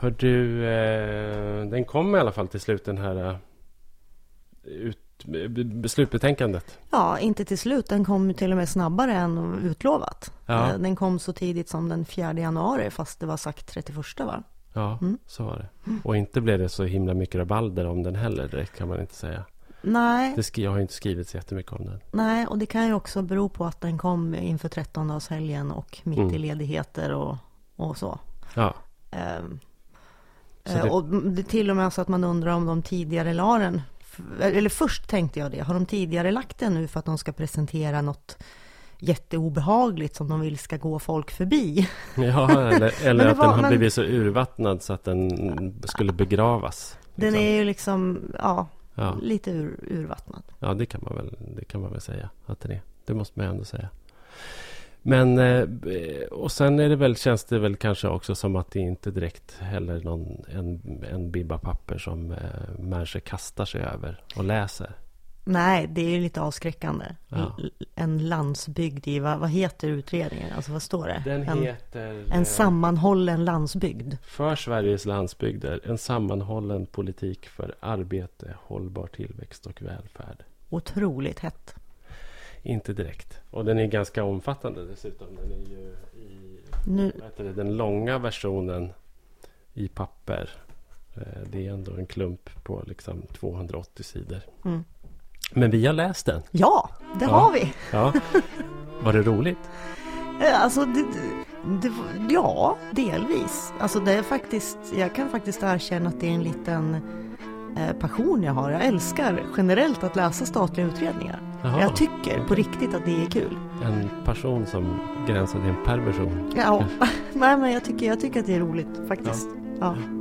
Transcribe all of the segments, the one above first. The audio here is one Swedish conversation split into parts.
Hör du, eh, den kom i alla fall till slut den här eh, ut, slutbetänkandet. Ja, inte till slut. Den kom till och med snabbare än utlovat. Ja. Eh, Den kom så tidigt som den 4 januari, fast det var sagt 31 va? Ja, Mm. så var det. Och inte blev det så himla mycket rabalder om den heller direkt kan man inte säga. Nej, Det jag har inte skrivit så jättemycket om den. nej, och det kan ju också bero på att den kom inför 13-dagshelgen och mitt Mm. i ledigheter och, och så. Ja, eh, det- Och det är till och med så att man undrar om de tidigare la den. Eller först tänkte jag det. Har de tidigare lagt den nu för att de ska presentera något jätteobehagligt som de vill ska gå folk förbi? ja eller, eller att var- den har men- blivit så urvattnad så att den skulle begravas. Den liksom. är ju liksom, ja, ja. lite ur, urvattnad. Ja, det kan man väl, det kan man väl säga att den är. Det måste man ändå säga. Men, eh, och sen är det väl, känns det väl kanske också som att det inte direkt heller någon, en, en bibba papper som eh, människor kastar sig över och läser. Nej, det är ju lite avskräckande. Ja. En landsbygd i, vad, vad heter utredningen? Alltså vad står det? Den en, heter en eh, sammanhållen landsbygd. För Sveriges landsbygder, en sammanhållen politik för arbete, hållbar tillväxt och välfärd. Otroligt hett. Inte direkt. Och den är ganska omfattande dessutom. Den är ju i Nu, det, den långa versionen i papper. Eh, Det är ändå en klump på liksom 280 sidor. Mm. Men vi har läst den. ja, det Ja. har vi. Ja. Var det roligt? Eh, Alltså, det, det, ja, delvis. Alltså det är faktiskt, jag kan faktiskt erkänna att det är en liten passion jag har. Jag älskar generellt att läsa statliga utredningar. Jaha. Jag tycker på riktigt att det är kul. En person som gränsar till en perversion. Ja, nej men jag tycker, jag tycker att det är roligt faktiskt. Ja. Eh,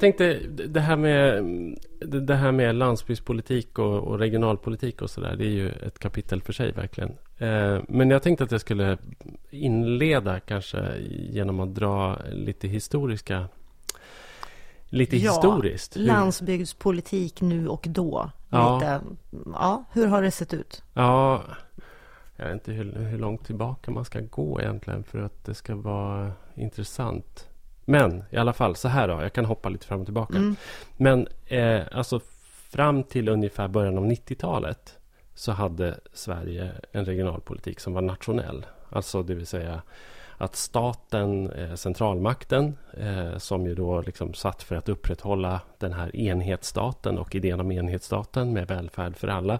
Jag tänkte det här med, det här med landsbygdspolitik och, och regionalpolitik och sådär. Det är ju ett kapitel för sig verkligen. Eh, Men jag tänkte att jag skulle inleda kanske genom att dra lite historiska Lite Ja, historiskt. Hur- Landsbygdspolitik nu och då. Ja. Lite, ja, hur har det sett ut? Ja, jag vet inte hur, hur långt tillbaka man ska gå egentligen för att det ska vara intressant. Men i alla fall så här då, jag kan hoppa lite fram och tillbaka. Mm. Men eh, alltså fram till ungefär början av 90-talet så hade Sverige en regionalpolitik som var nationell. Alltså det vill säga att staten, eh, centralmakten, eh, som ju då liksom satt för att upprätthålla den här enhetsstaten och idén om enhetsstaten med välfärd för alla,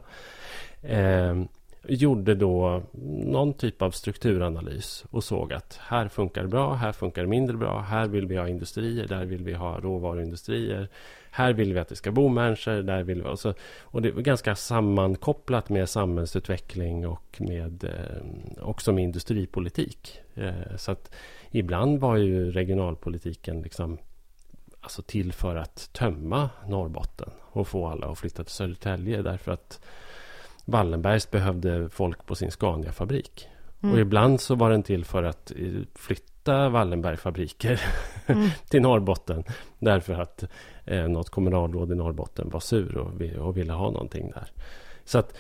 eh, gjorde då någon typ av strukturanalys och såg att här funkar det bra, här funkar det mindre bra, här vill vi ha industrier, där vill vi ha råvaruindustrier, här vill vi att det ska bo människor, där vill vi... Och, så, och det var ganska sammankopplat med samhällsutveckling och med eh, också med industripolitik. Eh, så att ibland var ju regionalpolitiken liksom alltså till för att tömma Norrbotten och få alla att flytta till Södertälje därför att Wallenbergs behövde folk på sin Scania-fabrik. Mm. Och ibland så var den till för att eh, flytta Wallenberg-fabriker till Norrbotten. Därför att eh, något kommunalråd i Norrbotten var sur och, och ville ha någonting där. Så att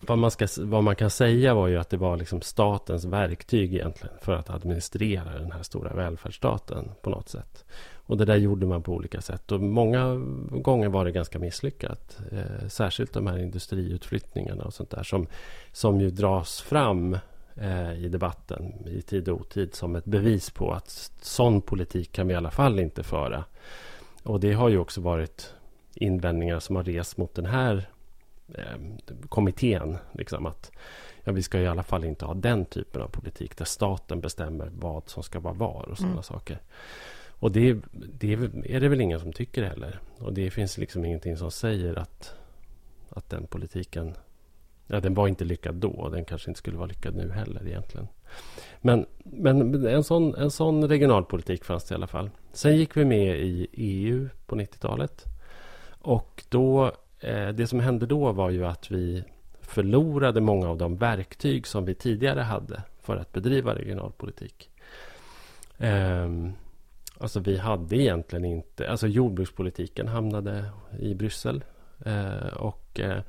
vad man, ska, vad man kan säga var ju att det var liksom statens verktyg egentligen för att administrera den här stora välfärdsstaten på något sätt. Och det där gjorde man på olika sätt. Och många gånger var det ganska misslyckat. Eh, särskilt de här industriutflyttningarna och sånt där som, som ju dras fram eh, i debatten i tid och otid som ett bevis på att sån politik kan vi i alla fall inte föra. Och det har ju också varit invändningar som har rests mot den här kommittén. Liksom att, ja, vi ska i alla fall inte ha den typen av politik där staten bestämmer vad som ska vara var och sådana mm. saker. Och det, det, är det väl ingen som tycker heller. Och det finns liksom ingenting som säger att, att den politiken Ja, den var inte lyckad då och den kanske inte skulle vara lyckad nu heller egentligen. Men, men en, sån, en sån regionalpolitik fanns det i alla fall. Sen gick vi med i EU på 90-talet. Och då, eh, Eh, det som hände då var ju att vi förlorade många av de verktyg som vi tidigare hade för att bedriva regionalpolitik. Eh, alltså vi hade egentligen inte... Alltså jordbrukspolitiken hamnade i Bryssel. Eh, och eh,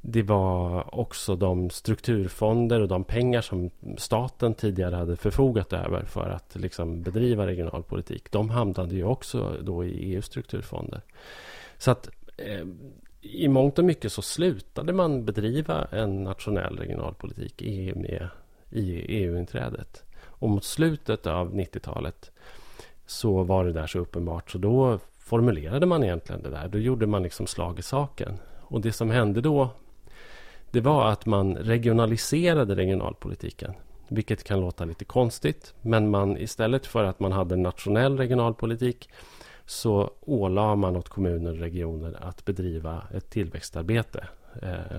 det var också de strukturfonder och de pengar som staten tidigare hade förfogat över för att liksom bedriva regionalpolitik. De hamnade ju också då i EUs strukturfonder. Så att eh, i mångt och mycket så slutade man bedriva en nationell regionalpolitik i, med, EU-inträdet. Och mot slutet av 90-talet så var det där så uppenbart. Så då formulerade man egentligen det där. Då gjorde man liksom slag i saken. Och det som hände då det var att man regionaliserade regionalpolitiken. Vilket kan låta lite konstigt. Men man istället för att man hade nationell regionalpolitik så ålade man åt kommuner och regioner att bedriva ett tillväxtarbete eh,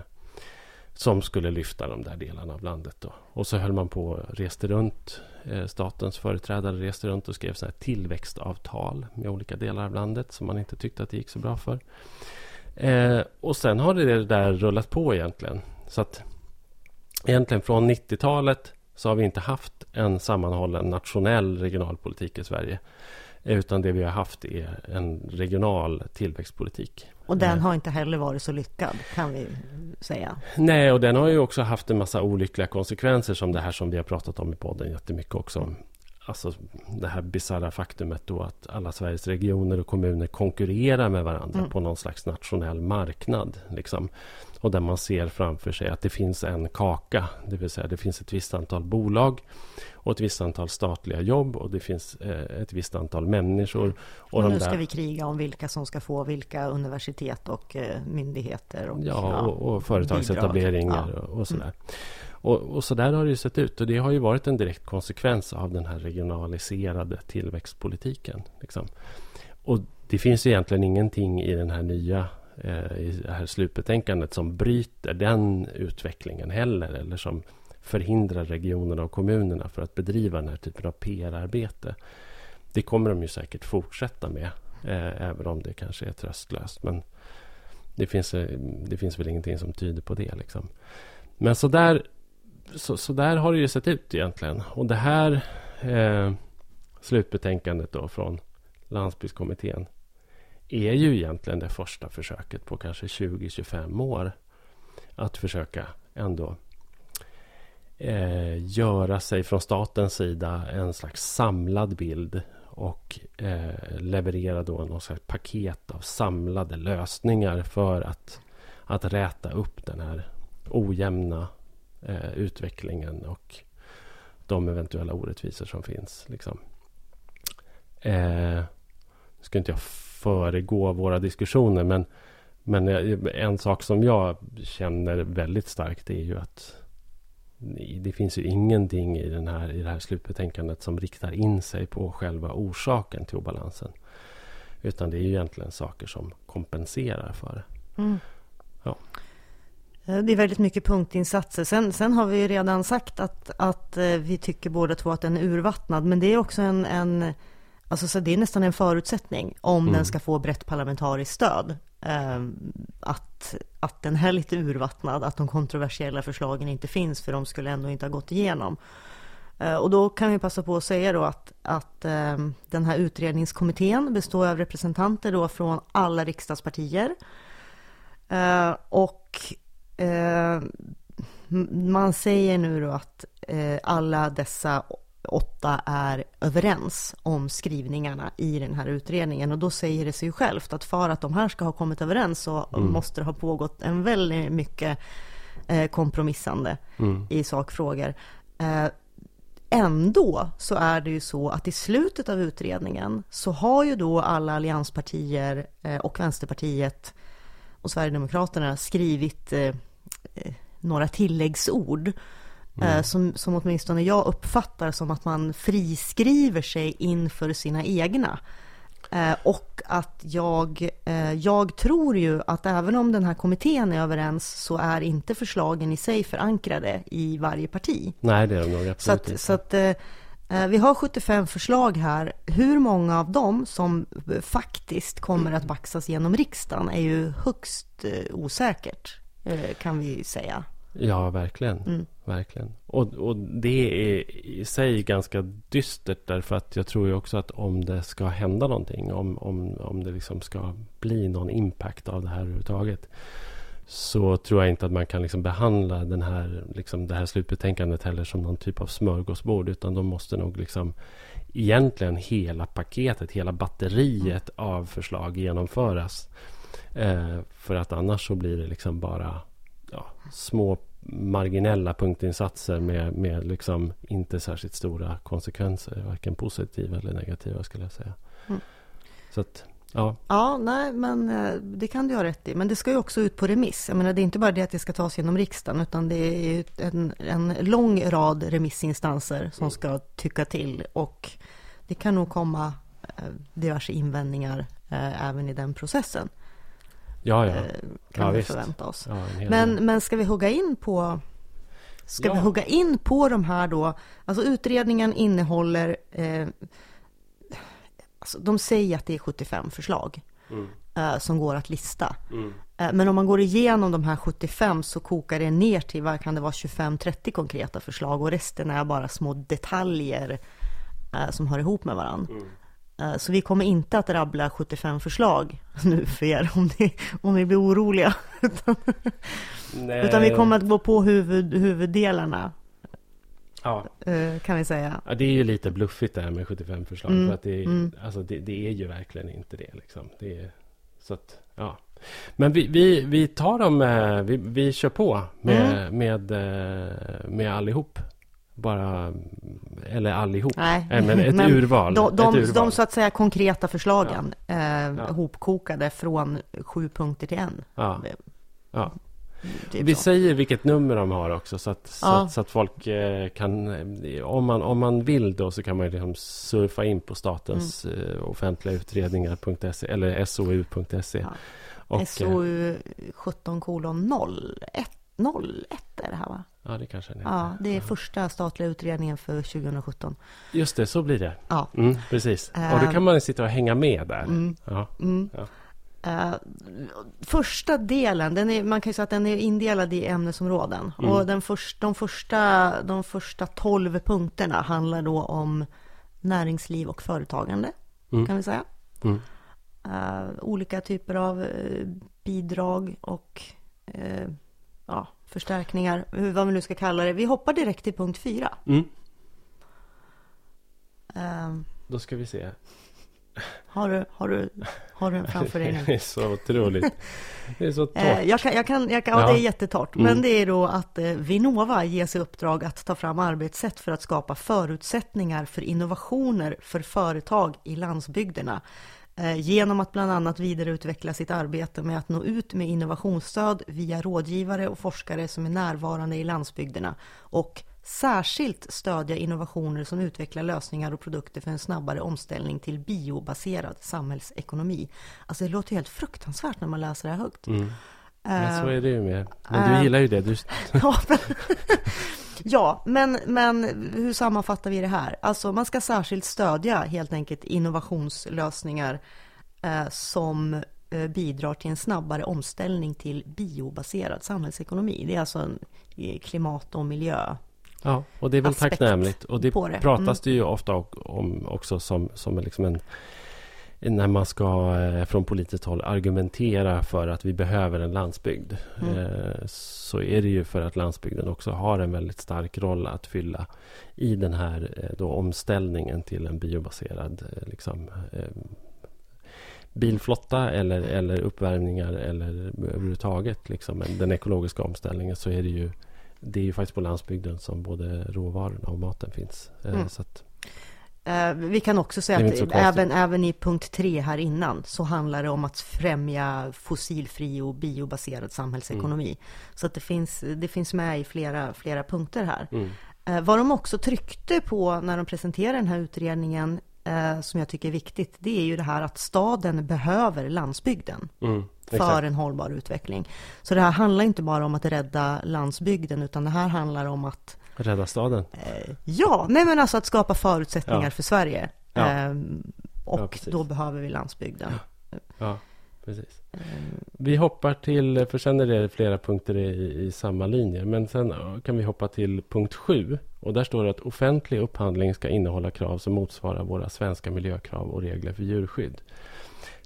som skulle lyfta de där delarna av landet. Då. Och så höll man på och reste runt. Eh, statens företrädare reste runt och skrev så här tillväxtavtal med olika delar av landet som man inte tyckte att det gick så bra för. Eh, och sen har det där rullat på egentligen. Så att egentligen från 90-talet så har vi inte haft en sammanhållen nationell regionalpolitik i Sverige. Utan det vi har haft är en regional tillväxtpolitik. Och den har inte heller varit så lyckad kan vi säga. Nej, och den har ju också haft en massa olyckliga konsekvenser som det här som vi har pratat om i podden jättemycket också alltså det här bisarra faktumet då att alla Sveriges regioner och kommuner konkurrerar med varandra mm. på någon slags nationell marknad. Liksom. Och där man ser framför sig att det finns en kaka, det vill säga det finns ett visst antal bolag och ett visst antal statliga jobb och det finns eh, ett visst antal människor. Och, och nu ska där... vi kriga om vilka som ska få vilka universitet och eh, myndigheter. Och, ja, och, och företagsetableringar ja. och, sådär. Mm. Och, och så där har det sett ut. Och det har ju varit en direkt konsekvens av den här regionaliserade tillväxtpolitiken. Liksom. Och det finns egentligen ingenting i den här nya eh, i det här slutbetänkandet som bryter den utvecklingen heller. Eller som förhindrar regionerna och kommunerna för att bedriva den här typen av PR-arbete. Det kommer de ju säkert fortsätta med. Eh, även om det kanske är tröstlöst. Men det finns, eh, det finns väl ingenting som tyder på det. Liksom. Men så där så, så där har det ju sett ut egentligen. Och det här eh, slutbetänkandet då från Landsbygdskommittén är ju egentligen det första försöket på kanske 20-25 år att försöka ändå eh, göra sig från statens sida en slags samlad bild och eh, leverera då något slags paket av samlade lösningar för att, att räta upp den här ojämna eh, utvecklingen och de eventuella orättvisor som finns. Liksom. Eh, nu ska inte jag föregå våra diskussioner men, men eh, en sak som jag känner väldigt starkt är ju att det finns ju ingenting i, den här, i det här slutbetänkandet som riktar in sig på själva orsaken till obalansen. Utan det är ju egentligen saker som kompenserar för det. Mm. Ja. Eh, det är väldigt mycket punktinsatser. Sen, sen har vi redan sagt att, att eh, vi tycker båda två att den är urvattnad. Men det är också en, en alltså så det är nästan en förutsättning om mm. den ska få brett parlamentariskt stöd. Eh, att, att den är lite urvattnad, att de kontroversiella förslagen inte finns för de skulle ändå inte ha gått igenom. Ehm, och då kan vi passa på att säga då att, att ehm, den här utredningskommittén består av representanter då från alla riksdagspartier. Ehm, och man säger nu då att eh, alla dessa åtta är överens om skrivningarna i den här utredningen och då säger det sig självt att för att de här ska ha kommit överens så mm. måste det ha pågått en väldigt mycket eh, kompromissande mm. i sakfrågor. Ändå så är det ju så att i slutet av utredningen så har ju då alla allianspartier och Vänsterpartiet och Sverigedemokraterna skrivit eh, några tilläggsord. Mm. Som, som åtminstone jag uppfattar som att man friskriver sig inför sina egna. Eh, och att jag, eh, jag tror ju att även om den här kommittén är överens så är inte förslagen i sig förankrade i varje parti. Nej, det är de nog absolut så att, inte. Så att, eh, vi har 75 förslag här. Hur många av dem som faktiskt kommer att baxas genom riksdagen är ju högst osäkert, kan vi säga. Ja, verkligen. Mm. verkligen. Och, och det är i sig ganska dystert därför att jag tror ju också att om det ska hända någonting, om, om, om det liksom ska bli någon impact av det här överhuvudtaget, så tror jag inte att man kan liksom behandla den här, liksom det här slutbetänkandet heller som någon typ av smörgåsbord, utan de måste nog liksom egentligen hela paketet, hela batteriet mm. av förslag genomföras. Eh, för att annars så blir det liksom bara ja, små marginella punktinsatser med, med liksom inte särskilt stora konsekvenser. Varken positiva eller negativa skulle jag säga. Mm. Så att, ja. Ja, nej, men eh, det kan du ha rätt i. Men det ska ju också ut på remiss. Jag menar, det är inte bara det att det ska tas genom riksdagen, utan det är en, en lång rad remissinstanser som ska tycka till. Och det kan nog komma eh, diverse invändningar eh, även i den processen. Ja, ja. Kan ja, vi visst. förvänta oss. Ja, men, men ska vi hugga in på Ska ja. vi hugga in på de här då? Alltså utredningen innehåller, eh, alltså de säger att det är 75 förslag mm. eh, som går att lista. Mm. Eh, men om man går igenom de här 75 så kokar det ner till, vad kan det vara, 25-30 konkreta förslag och resten är bara små detaljer eh, som hör ihop med varandra. Mm. Eh, så vi kommer inte att rabbla 75 förslag nu för er om ni, om ni blir oroliga. Utan vi kommer att gå på huvud, huvuddelarna. Ja. Eh, kan vi säga. Ja, det är ju lite bluffigt det här med 75 förslag. Mm. För att det, är, mm. alltså det, det, är ju verkligen inte det. Liksom. det är, så att, ja. Men vi, vi, vi tar dem, eh, vi, vi kör på med, mm. med, med allihop bara, eller allihop. Nej, men ett men urval. De, de, ett urval. de så att säga konkreta förslagen, ja. Eh, ja. hopkokade från sju punkter till en. Ja. ja. Typ Vi så. säger vilket nummer de har också så att, så, att, så att folk eh, kan om man, om man vill då så kan man liksom surfa in på statens mm. eh, offentliga utredningar.se eller sou.se. Och, SOU 17 kolon 01 01 är det här va? Ja, det kanske den heter. Ja, det är första statliga utredningen för 2017. Just det, så blir det. Ja. Mm, precis. Och då kan man sitta och hänga med där. Mm. Ja. Mm. ja. Uh, första delen, den är, man kan ju säga att den är indelad i ämnesområden. Mm. Och den först, de, första, de första 12 punkterna handlar då om näringsliv och företagande, mm. kan vi säga. Uh, olika typer av uh, bidrag och ja, förstärkningar, vad vi nu ska kalla det. Vi hoppar direkt till punkt fyra. Mm. Um, Då ska vi se. Har du, har du, har du den framför dig nu? Det är så otroligt. Det är så torrt. Eh, jag kan, jag kan, jag kan, ja, det är jättetorrt. Mm. Men det är då att eh, Vinnova ges i uppdrag att ta fram arbetssätt för att skapa förutsättningar för innovationer för företag i landsbygderna Eh, genom att bland annat vidareutveckla sitt arbete med att nå ut med innovationsstöd via rådgivare och forskare som är närvarande i landsbygderna och särskilt stödja innovationer som utvecklar lösningar och produkter för en snabbare omställning till biobaserad samhällsekonomi. Alltså det låter helt fruktansvärt när man läser det här högt. Mm. Men så är det ju med. Men du uh, gillar ju det. Du... Ja, men, men hur sammanfattar vi det här? Alltså man ska särskilt stödja helt enkelt innovationslösningar eh, som eh, bidrar till en snabbare omställning till biobaserad samhällsekonomi. Det är alltså en klimat och miljö Ja, och det är väl tacknämligt. Och det, det. pratas mm. det ju ofta om också som, som liksom en när man ska eh, från politiskt håll argumentera för att vi behöver en landsbygd mm. Eh, så är det ju för att landsbygden också har en väldigt stark roll att fylla i den här eh, då omställningen till en biobaserad liksom, bilflotta eller, eller uppvärmningar eller överhuvudtaget liksom, den ekologiska omställningen så är det ju det är ju faktiskt på landsbygden som både råvarorna och maten finns. Mm. Så att, vi kan också säga att även, även i punkt tre här innan så handlar det om att främja fossilfri och biobaserad samhällsekonomi. Mm. Så att det finns, det finns med i flera, flera punkter här. Mm. Eh, vad de också tryckte på när de presenterade den här utredningen eh, som jag tycker är viktigt, det är ju det här att staden behöver landsbygden. Mm, för en hållbar utveckling. Så det här handlar inte bara om att rädda landsbygden, utan det här handlar om att Rädda staden? Eh, ja, nej men alltså att skapa förutsättningar ja. för Sverige. Ja. Eh, och ja, då behöver vi landsbygden. Ja, precis. Vi hoppar till, för sen är det flera punkter i, i samma linje. Men sen kan vi hoppa till punkt sju. Och där står det att offentlig upphandling ska innehålla krav som motsvarar våra svenska miljökrav och regler för djurskydd.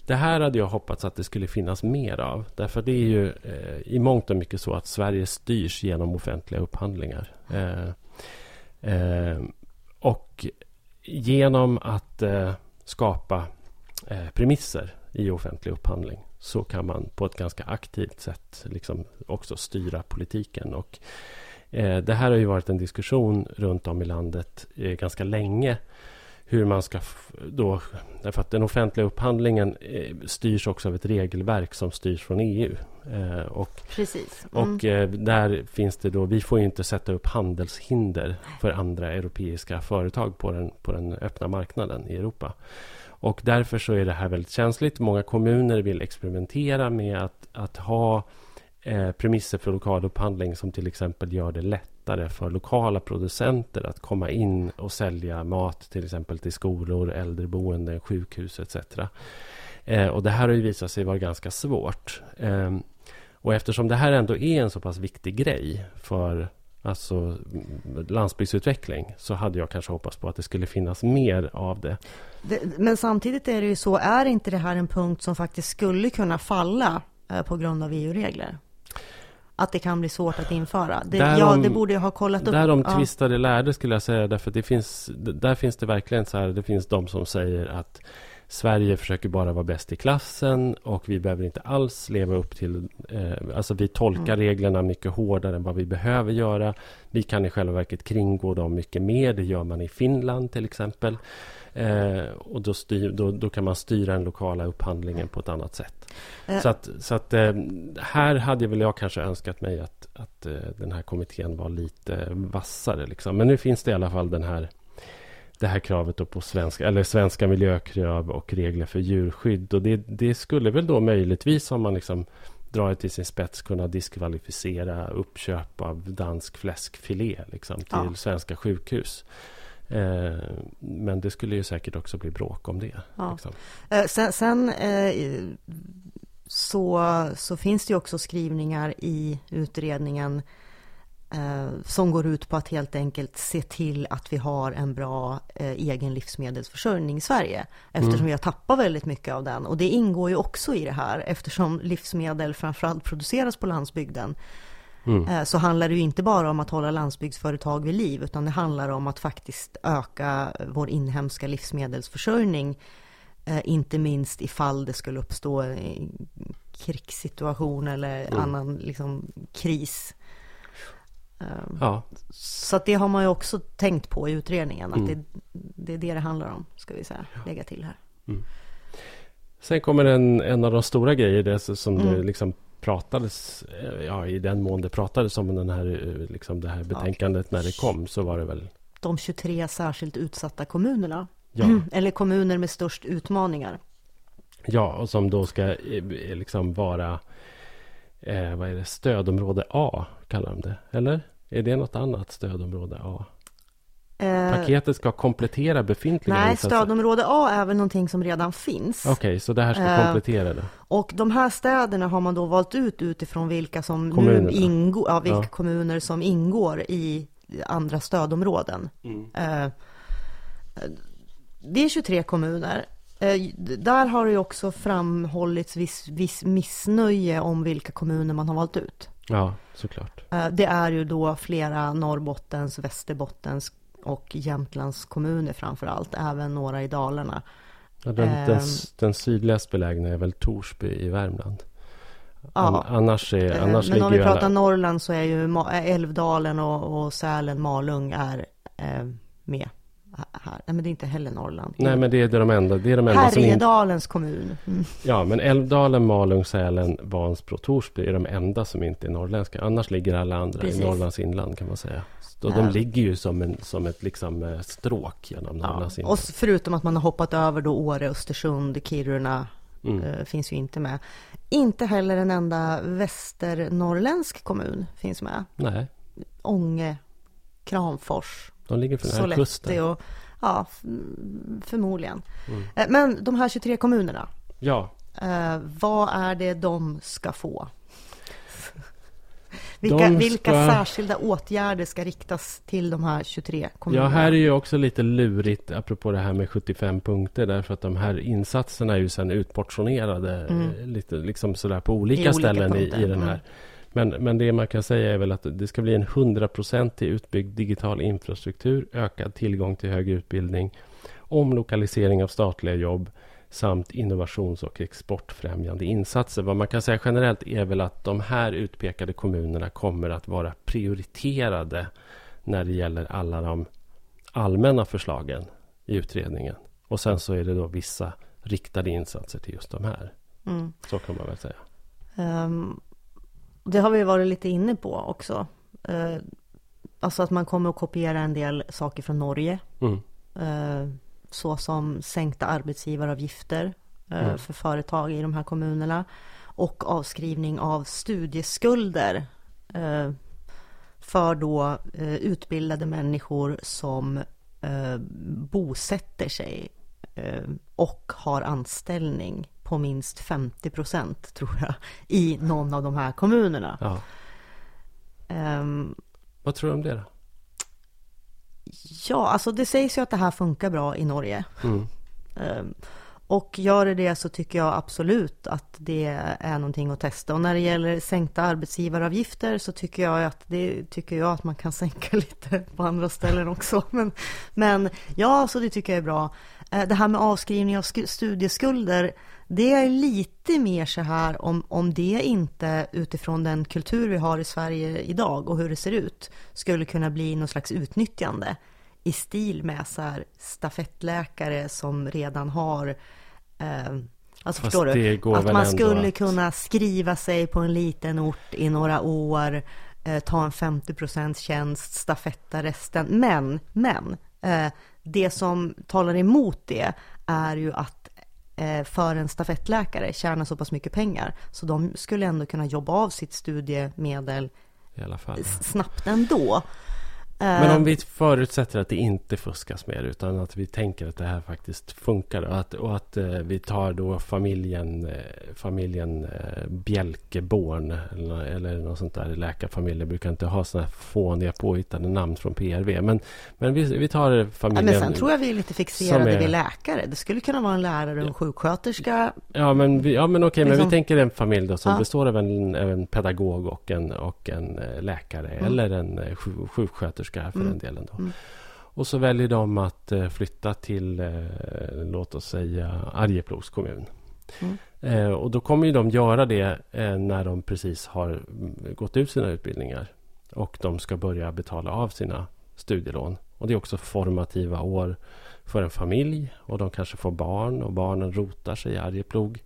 Det här hade jag hoppats att det skulle finnas mer av. Därför det är ju eh, i mångt och mycket så att Sverige styrs genom offentliga upphandlingar. Eh, eh, och genom att eh, skapa eh, premisser i offentlig upphandling så kan man på ett ganska aktivt sätt liksom också styra politiken. Och, eh, det här har ju varit en diskussion runt om i landet eh, ganska länge hur man ska då... Därför att den offentliga upphandlingen eh, styrs också av ett regelverk som styrs från EU. Eh, och Precis. Mm. och eh, där finns det då... Vi får inte sätta upp handelshinder för andra europeiska företag på den, på den öppna marknaden i Europa. Och därför så är det här väldigt känsligt. Många kommuner vill experimentera med att, att ha eh, premisser för lokal upphandling som till exempel gör det lätt lättare för lokala producenter att komma in och sälja mat till exempel till skolor, äldreboenden, sjukhus etc. Eh, och det här har ju visat sig vara ganska svårt. Ehm, och eftersom det här ändå är en så pass viktig grej för alltså, landsbygdsutveckling så hade jag kanske hoppats på att det skulle finnas mer av det. det. Men samtidigt är det ju så, är inte det här en punkt som faktiskt skulle kunna falla eh, på grund av EU-regler? Att det kan bli svårt att införa. Det, därom, ja, det borde jag ha kollat upp. Därom ja. tvistade lärde skulle jag säga. Därför det finns, där finns det verkligen så här. Det finns de som säger att Sverige försöker bara vara bäst i klassen och vi behöver inte alls leva upp till... Eh, alltså vi tolkar mm. reglerna mycket hårdare än vad vi behöver göra. Vi kan i själva verket kringgå dem mycket mer. Det gör man i Finland till exempel. Eh, och då, styr, då, då, kan man styra den lokala upphandlingen på ett annat sätt. Eh. Så att, så att eh, här hade väl jag kanske önskat mig att, att eh, den här kommittén var lite vassare. Liksom. Men nu finns det i alla fall den här det här kravet på svenska, eller svenska miljökrav och regler för djurskydd. Och det, det skulle väl då möjligtvis, om man liksom drar det till sin spets, kunna diskvalificera uppköp av dansk fläskfilé liksom, till ja. svenska sjukhus. Eh, men det skulle ju säkert också bli bråk om det. Ja. Liksom. Eh, sen, sen eh, så, så finns det ju också skrivningar i utredningen eh, som går ut på att helt enkelt se till att vi har en bra eh, egen livsmedelsförsörjning i Sverige. Eftersom mm. vi har tappat väldigt mycket av den. Och det ingår ju också i det här eftersom livsmedel framförallt produceras på landsbygden. Mm. Eh, så handlar det ju inte bara om att hålla landsbygdsföretag vid liv utan det handlar om att faktiskt öka vår inhemska livsmedelsförsörjning. Eh, inte minst ifall det skulle uppstå en krigssituation eller mm. annan liksom, kris. Ehm, ja. Så att det har man ju också tänkt på i utredningen. Att mm. det, det, är det det handlar om, ska vi säga, lägga till här. Mm. Sen kommer en, en av de stora grejerna som mm. det liksom pratades, eh, ja i den mån det pratades om den här, eh, liksom det här betänkandet när det kom så var det väl De 23 särskilt utsatta kommunerna. Ja. Eller kommuner med störst utmaningar. Ja, och som då ska eh, liksom vara eh, vad är det, stödområde A kallar de det. Eller? Är det något annat stödområde A? Eh, Paketet ska komplettera befintliga Nej, insatser. stödområde A är väl någonting som redan finns. Okej, okay, så det här ska eh, komplettera det. Och de här städerna har man då valt ut utifrån vilka som nu ingår, ja, vilka ja. kommuner som ingår i andra stödområden. Mm. Eh, det är 23 kommuner. Där har det också framhållits viss, viss missnöje om vilka kommuner man har valt ut. Ja, såklart. Det är ju då flera Norrbottens, Västerbottens och Jämtlands kommuner framför allt, även några i Dalarna. Ja, den, den, ehm. den sydligast belägna är väl Torsby i Värmland. Ja, annars är, eh, annars men om vi pratar alla... Norrland så är ju Älvdalen och, och Sälen, Malung är eh, med. Här. Nej, men det är inte heller Norrland. Nej, men det är de enda. Det är de enda. Härjedalens kommun. Mm. Ja, men Älvdalen, Malung, Sälen, Vansbro, Torsby är de enda som inte är norrländska. Annars ligger alla andra Precis. i Norrlands inland kan man säga. Så de ligger ju som, en, som ett liksom, eh, stråk genom Norrlands inland. Och förutom att man har hoppat över då Åre, Östersund, Kiruna. Mm. Eh, finns ju inte med. Inte heller en enda västernorrländsk kommun finns med. Nej. Ånge, Kramfors, de ligger för Sollefteå. Kusten. Och, ja, förmodligen. Mm. Eh, men de här 23 kommunerna. Ja. Eh, vad är det de ska få? Vilka, ska... vilka särskilda åtgärder ska riktas till de här 23 kommunerna? Ja, här är ju också lite lurigt apropå det här med 75 punkter. Därför att de här insatserna är ju sedan utportionerade mm. lite liksom sådär på olika, I ställen i, i, den här. Mm. Men, men det man kan säga är väl att det ska bli en hundraprocentig utbyggd digital infrastruktur, ökad tillgång till högre utbildning, omlokalisering av statliga jobb samt innovations och exportfrämjande insatser. Vad man kan säga generellt är väl att de här utpekade kommunerna kommer att vara prioriterade när det gäller alla de allmänna förslagen i utredningen. Och sen så är det då vissa riktade insatser till just de här. Mm. Så kan man väl säga. Um, det har vi varit lite inne på också. Eh, alltså att man kommer att kopiera en del saker från Norge. Mm. Eh, så som sänkta arbetsgivaravgifter eh, mm. för företag i de här kommunerna. Och avskrivning av studieskulder för då utbildade människor som bosätter sig och har anställning på minst 50 procent, tror jag, i någon av de här kommunerna. Ja. Um, Vad tror du om det då? Ja, alltså det sägs ju att det här funkar bra i Norge. Mm. Um, och gör det det så tycker jag absolut att det är någonting att testa. Och när det gäller sänkta arbetsgivaravgifter så tycker jag att det tycker jag att man kan sänka lite på andra ställen också. Men, men ja, så det tycker jag är bra. Eh, det här med avskrivning av studieskulder det är lite mer så här om, om det inte utifrån den kultur vi har i Sverige idag och hur det ser ut skulle kunna bli någon slags utnyttjande i stil med så här stafettläkare som redan har eh, Alltså Fast förstår du? Att man skulle att... kunna skriva sig på en liten ort i några år, eh, ta en 50% tjänst, stafetta resten. Men, men, eh, det som talar emot det är ju att för en stafettläkare tjänar så pass mycket pengar. Så de skulle ändå kunna jobba av sitt studiemedel I alla fall, snabbt ändå. Men om eh, vi förutsätter att det inte fuskas mer utan att vi tänker att det här faktiskt funkar och att, och att eh, vi tar då familjen, eh, familjen Bjälkeborn eller, eller något sånt där. Läkarfamiljer brukar inte ha sådana här fåniga påhittade namn från PRV. Men, men vi, vi tar familjen. Ja, men sen tror jag vi är lite fixerade är, vid läkare. Det skulle kunna vara en lärare och en sjuksköterska. Ja men, vi, ja, men okej, liksom, men vi tänker en familj då som ja. består av en, en pedagog och en, och en läkare mm. eller en sjuksköterska sjuksköterska för mm. den delen. Då. Mm. Och så väljer de att eh, flytta till, eh, låt oss säga, Arjeplogs kommun. Mm. Eh, och då kommer ju de göra det eh, när de precis har mm, gått ut sina utbildningar. Och de ska börja betala av sina studielån. Och det är också formativa år för en familj. Och de kanske får barn och barnen rotar sig i Arjeplog.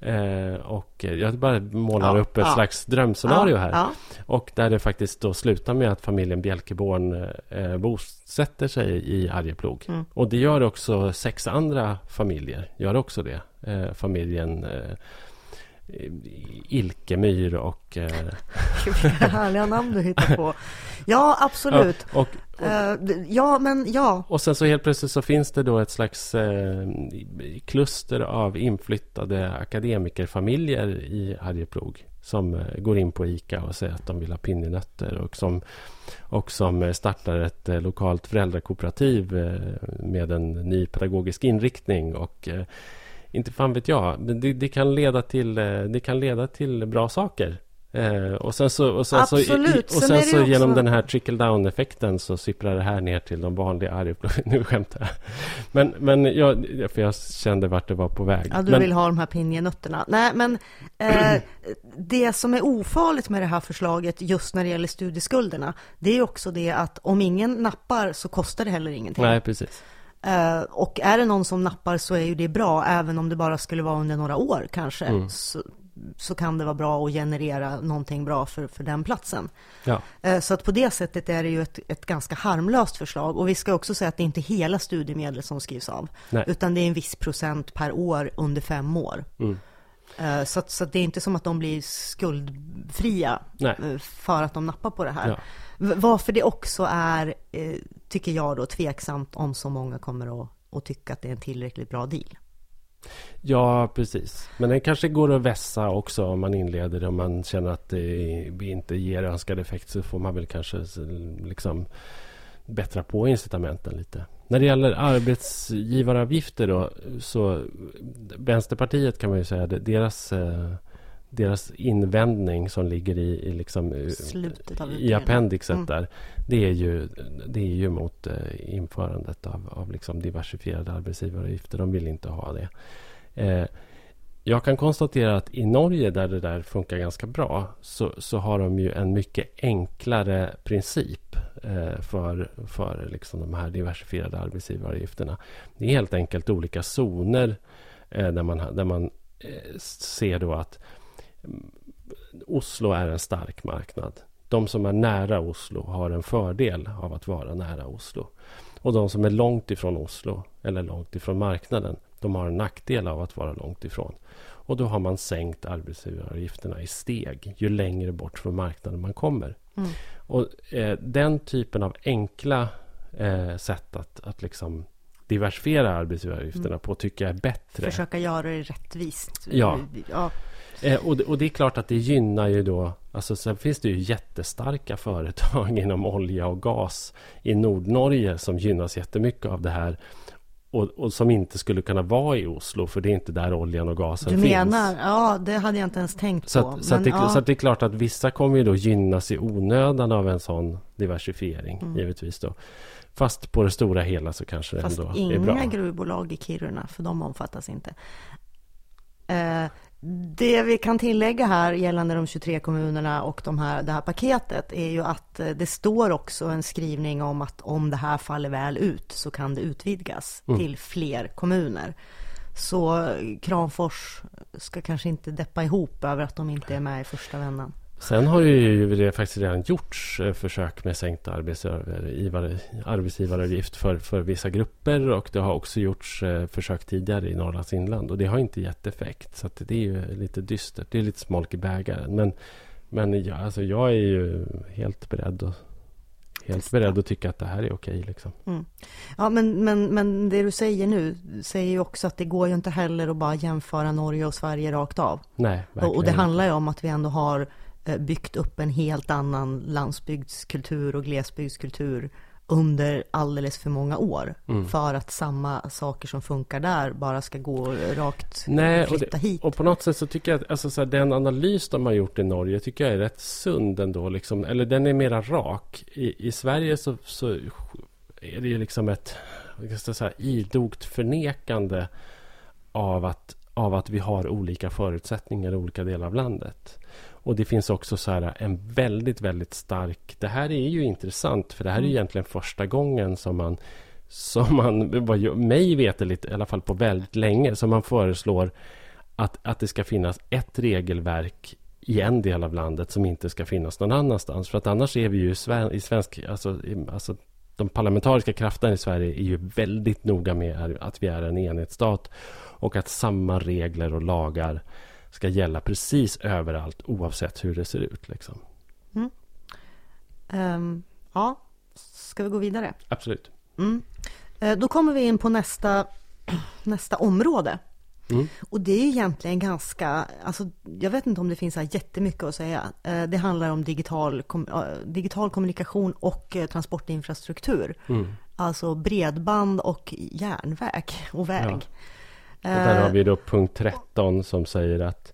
Eh, och jag bara målar ja, upp ett ja. slags drömscenario här. Ja, och där det faktiskt då slutar med att familjen Bjälkeborn eh, bosätter sig i Arjeplog. Mm. Och det gör också sex andra familjer. Gör också det. Eh, familjen eh, Ilkemyr och... Eh... Vilka härliga namn du hittar på. Ja, absolut. Ja, och, och, uh, ja, men ja. Och sen så helt plötsligt så finns det då ett slags eh, kluster av inflyttade akademikerfamiljer i Arjeplog som eh, går in på ICA och säger att de vill ha pinjenötter och som, och som startar ett eh, lokalt föräldrakooperativ eh, med en ny pedagogisk inriktning och eh, inte fan vet jag. Det, det, kan leda till, eh, det kan leda till bra saker. Eh, och sen så, och sen Absolut. så, och sen, sen så genom den här trickle down effekten så sipprar det här ner till de vanliga Arjeplog. Nu skämtar jag. Men, men jag, för jag kände vart det var på väg. Ja, du men, vill ha de här pinjenötterna. Nej, men eh, det som är ofarligt med det här förslaget just när det gäller studieskulderna, det är också det att om ingen nappar så kostar det heller ingenting. Nej, precis. Eh, och är det någon som nappar så är ju det bra, även om det bara skulle vara under några år kanske. Mm. Så, så kan det vara bra att generera någonting bra för, för den platsen. Ja. Eh, Så att på det sättet är det ju ett, ett ganska harmlöst förslag. Och vi ska också säga att det inte är hela studiemedlet som skrivs av. Nej. Utan det är en viss procent per år under fem år. Mm. Eh, Så, att, så att det är inte som att de blir skuldfria Nej. för att de nappar på det här. Ja. Varför det också är, eh, tycker jag då, tveksamt om så många kommer att, att tycka att det är en tillräckligt bra deal. Ja, precis. Men den kanske går att vässa också om man inleder det. Om man känner att det inte ger önskad effekt så får man väl kanske liksom bättra på incitamenten lite. När det gäller arbetsgivaravgifter då, så Vänsterpartiet kan man ju säga, deras, eh, deras invändning som ligger i, i, liksom, eh, i appendixet Mm. där, det är ju, det är ju mot eh, införandet av, av liksom diversifierade arbetsgivaravgifter. De vill inte ha det. Eh, jag kan konstatera att i Norge där det där funkar ganska bra så, så har de ju en mycket enklare princip eh, för, för liksom de här diversifierade arbetsgivaravgifterna. Det är helt enkelt olika zoner eh, där man, där man eh, ser då att Oslo är en stark marknad. De som är nära Oslo har en fördel av att vara nära Oslo. Och de som är långt ifrån Oslo eller långt ifrån marknaden, de har en nackdel av att vara långt ifrån. Och då har man sänkt arbetsgivaravgifterna i steg ju längre bort från marknaden man kommer. Mm. Och eh, den typen av enkla eh, sätt att, att liksom diversifiera arbetsgivaravgifterna på tycker jag är bättre. Försöka göra det rättvist. Ja. ja. Eh, och, det, och det är klart att det gynnar ju då... Alltså sen finns det ju jättestarka företag inom olja och gas i Nordnorge som gynnas jättemycket av det här. Och, och som inte skulle kunna vara i Oslo för det är inte där oljan och gasen Du finns. menar, ja det hade jag inte ens tänkt Så, på. att, så, att Men, det, ja. så att det är klart att vissa kommer ju då gynnas i onödan av en sån diversifiering, Mm. givetvis då. Fast på det stora hela så kanske det Fast ändå är bra. inga gruvbolag i Kiruna, för de omfattas inte. Eh, det vi kan tillägga här gällande de 23 kommunerna och de här, det här paketet är ju att eh, det står också en skrivning om att om det här faller väl ut så kan det utvidgas Mm. till fler kommuner. Så eh, Kramfors ska kanske inte deppa ihop över att de inte är med i första vändan. Sen har ju det faktiskt redan gjorts eh, försök med sänkt arbetsgivar- arbetsgivaravgift för, för vissa grupper och det har också gjorts eh, försök tidigare i Norrlands inland och det har inte gett effekt. Så det är ju lite dystert. Det är lite smolk i bägaren. Men, men ja, alltså jag är ju helt beredd att, helt beredd att tycka att det här är okej. Liksom. Ja, men, men, men det du säger nu säger ju också att det går ju inte heller att bara jämföra Norge och Sverige rakt av. Nej, Och, och det handlar ju om att vi ändå har byggt upp en helt annan landsbygdskultur och glesbygdskultur under alldeles för många år. Mm. För att samma saker som funkar där bara ska gå rakt Nej, och flytta hit. Och på något sätt så tycker jag att alltså, så här, den analys de har gjort i Norge tycker jag är rätt sund ändå. Liksom, eller den är mera rak. I, i Sverige så, så är det ju liksom ett jag säga, idogt förnekande av att, av att vi har olika förutsättningar i olika delar av landet. Och det finns också så här en väldigt, väldigt stark... Det här är ju intressant för det här är Mm. egentligen första gången som man som man, vad jag- mig veterligt, i alla fall på väldigt länge, som man föreslår att, att det ska finnas ett regelverk i en del av landet som inte ska finnas någon annanstans. För att annars är vi ju i sven- i svensk... Alltså, alltså, de parlamentariska krafterna i Sverige är ju väldigt noga med att vi är en enhetsstat och att samma regler och lagar ska gälla precis överallt oavsett hur det ser ut. Liksom. Ehm, ja, ska vi gå vidare? Absolut. Mm. Eh, Då kommer vi in på nästa, nästa område. Mm. Och det är egentligen ganska, alltså jag vet inte om det finns så här jättemycket att säga. Eh, Det handlar om digital, digital kommunikation och eh, transportinfrastruktur. Mm. Alltså bredband och järnväg och väg. Och där har vi då punkt 13 som säger att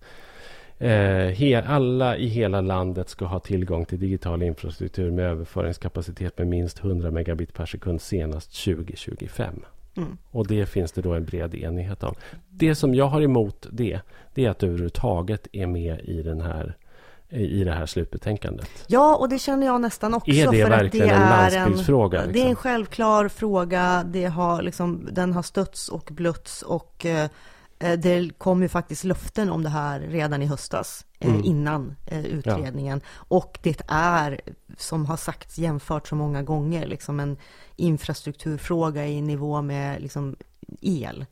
eh, alla i hela landet ska ha tillgång till digital infrastruktur med överföringskapacitet med minst 100 megabit per sekund senast 2025. Mm. Och det finns det då en bred enighet om. Det som jag har emot det, det är att det överhuvudtaget är med i den här i det här slutbetänkandet. Ja, och det känner jag nästan också. Är det verkligen det en landsbygdsfråga? liksom? Det är en liksom? självklar fråga. Det har liksom, den har stötts och blötts och eh, Eh, det kom ju faktiskt löften om det här redan i höstas, eh, mm. innan eh, utredningen. Ja. Och det är, som har sagts jämfört så många gånger, liksom en infrastrukturfråga i nivå med liksom el.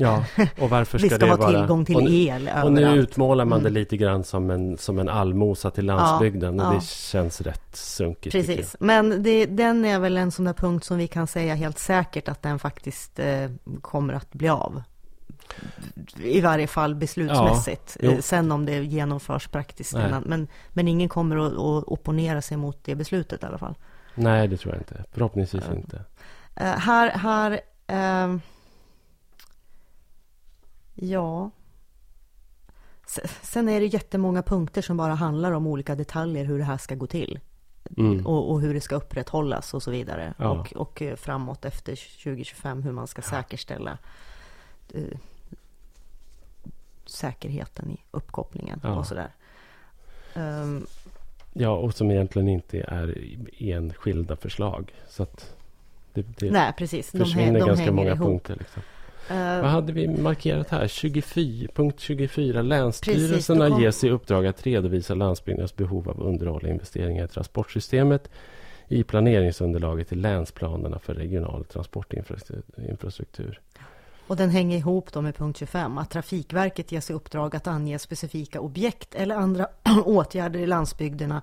Ja, och varför ska, ska det vara tillgång till och, el Och nu utmålar man det mm. lite grann som en, som en allmosa till landsbygden ja, och det känns rätt sunkigt. Precis, men det, den är väl en sån där punkt som vi kan säga helt säkert att den faktiskt eh, kommer att bli av i varje fall beslutsmässigt. Ja, Sen om det genomförs praktiskt. Men, men ingen kommer att, att opponera sig mot det beslutet i alla fall. Nej, det tror jag inte. Förhoppningsvis uh, inte. Uh, här, här uh, ja. Sen är det jättemånga punkter som bara handlar om olika detaljer hur det här ska gå till. Mm. Och, och, hur det ska upprätthållas och så vidare. Ja. Och, och framåt efter 2025 hur man ska säkerställa säkerheten i uppkopplingen ja. och sådär. Um, ja, och som egentligen inte är enskilda förslag. Så att det, det nej, precis. försvinner de, de ganska många ihop. punkter. Liksom. Uh, Vad hade vi markerat här? 24, punkt 24. Länsstyrelserna kom... ges i uppdrag att redovisa landsbygdens behov av underhåll och investeringar i transportsystemet i planeringsunderlaget till länsplanerna för regional transportinfrastruktur. Och den hänger ihop då med punkt 25, att Trafikverket ges i uppdrag att ange specifika objekt eller andra åtgärder i landsbygderna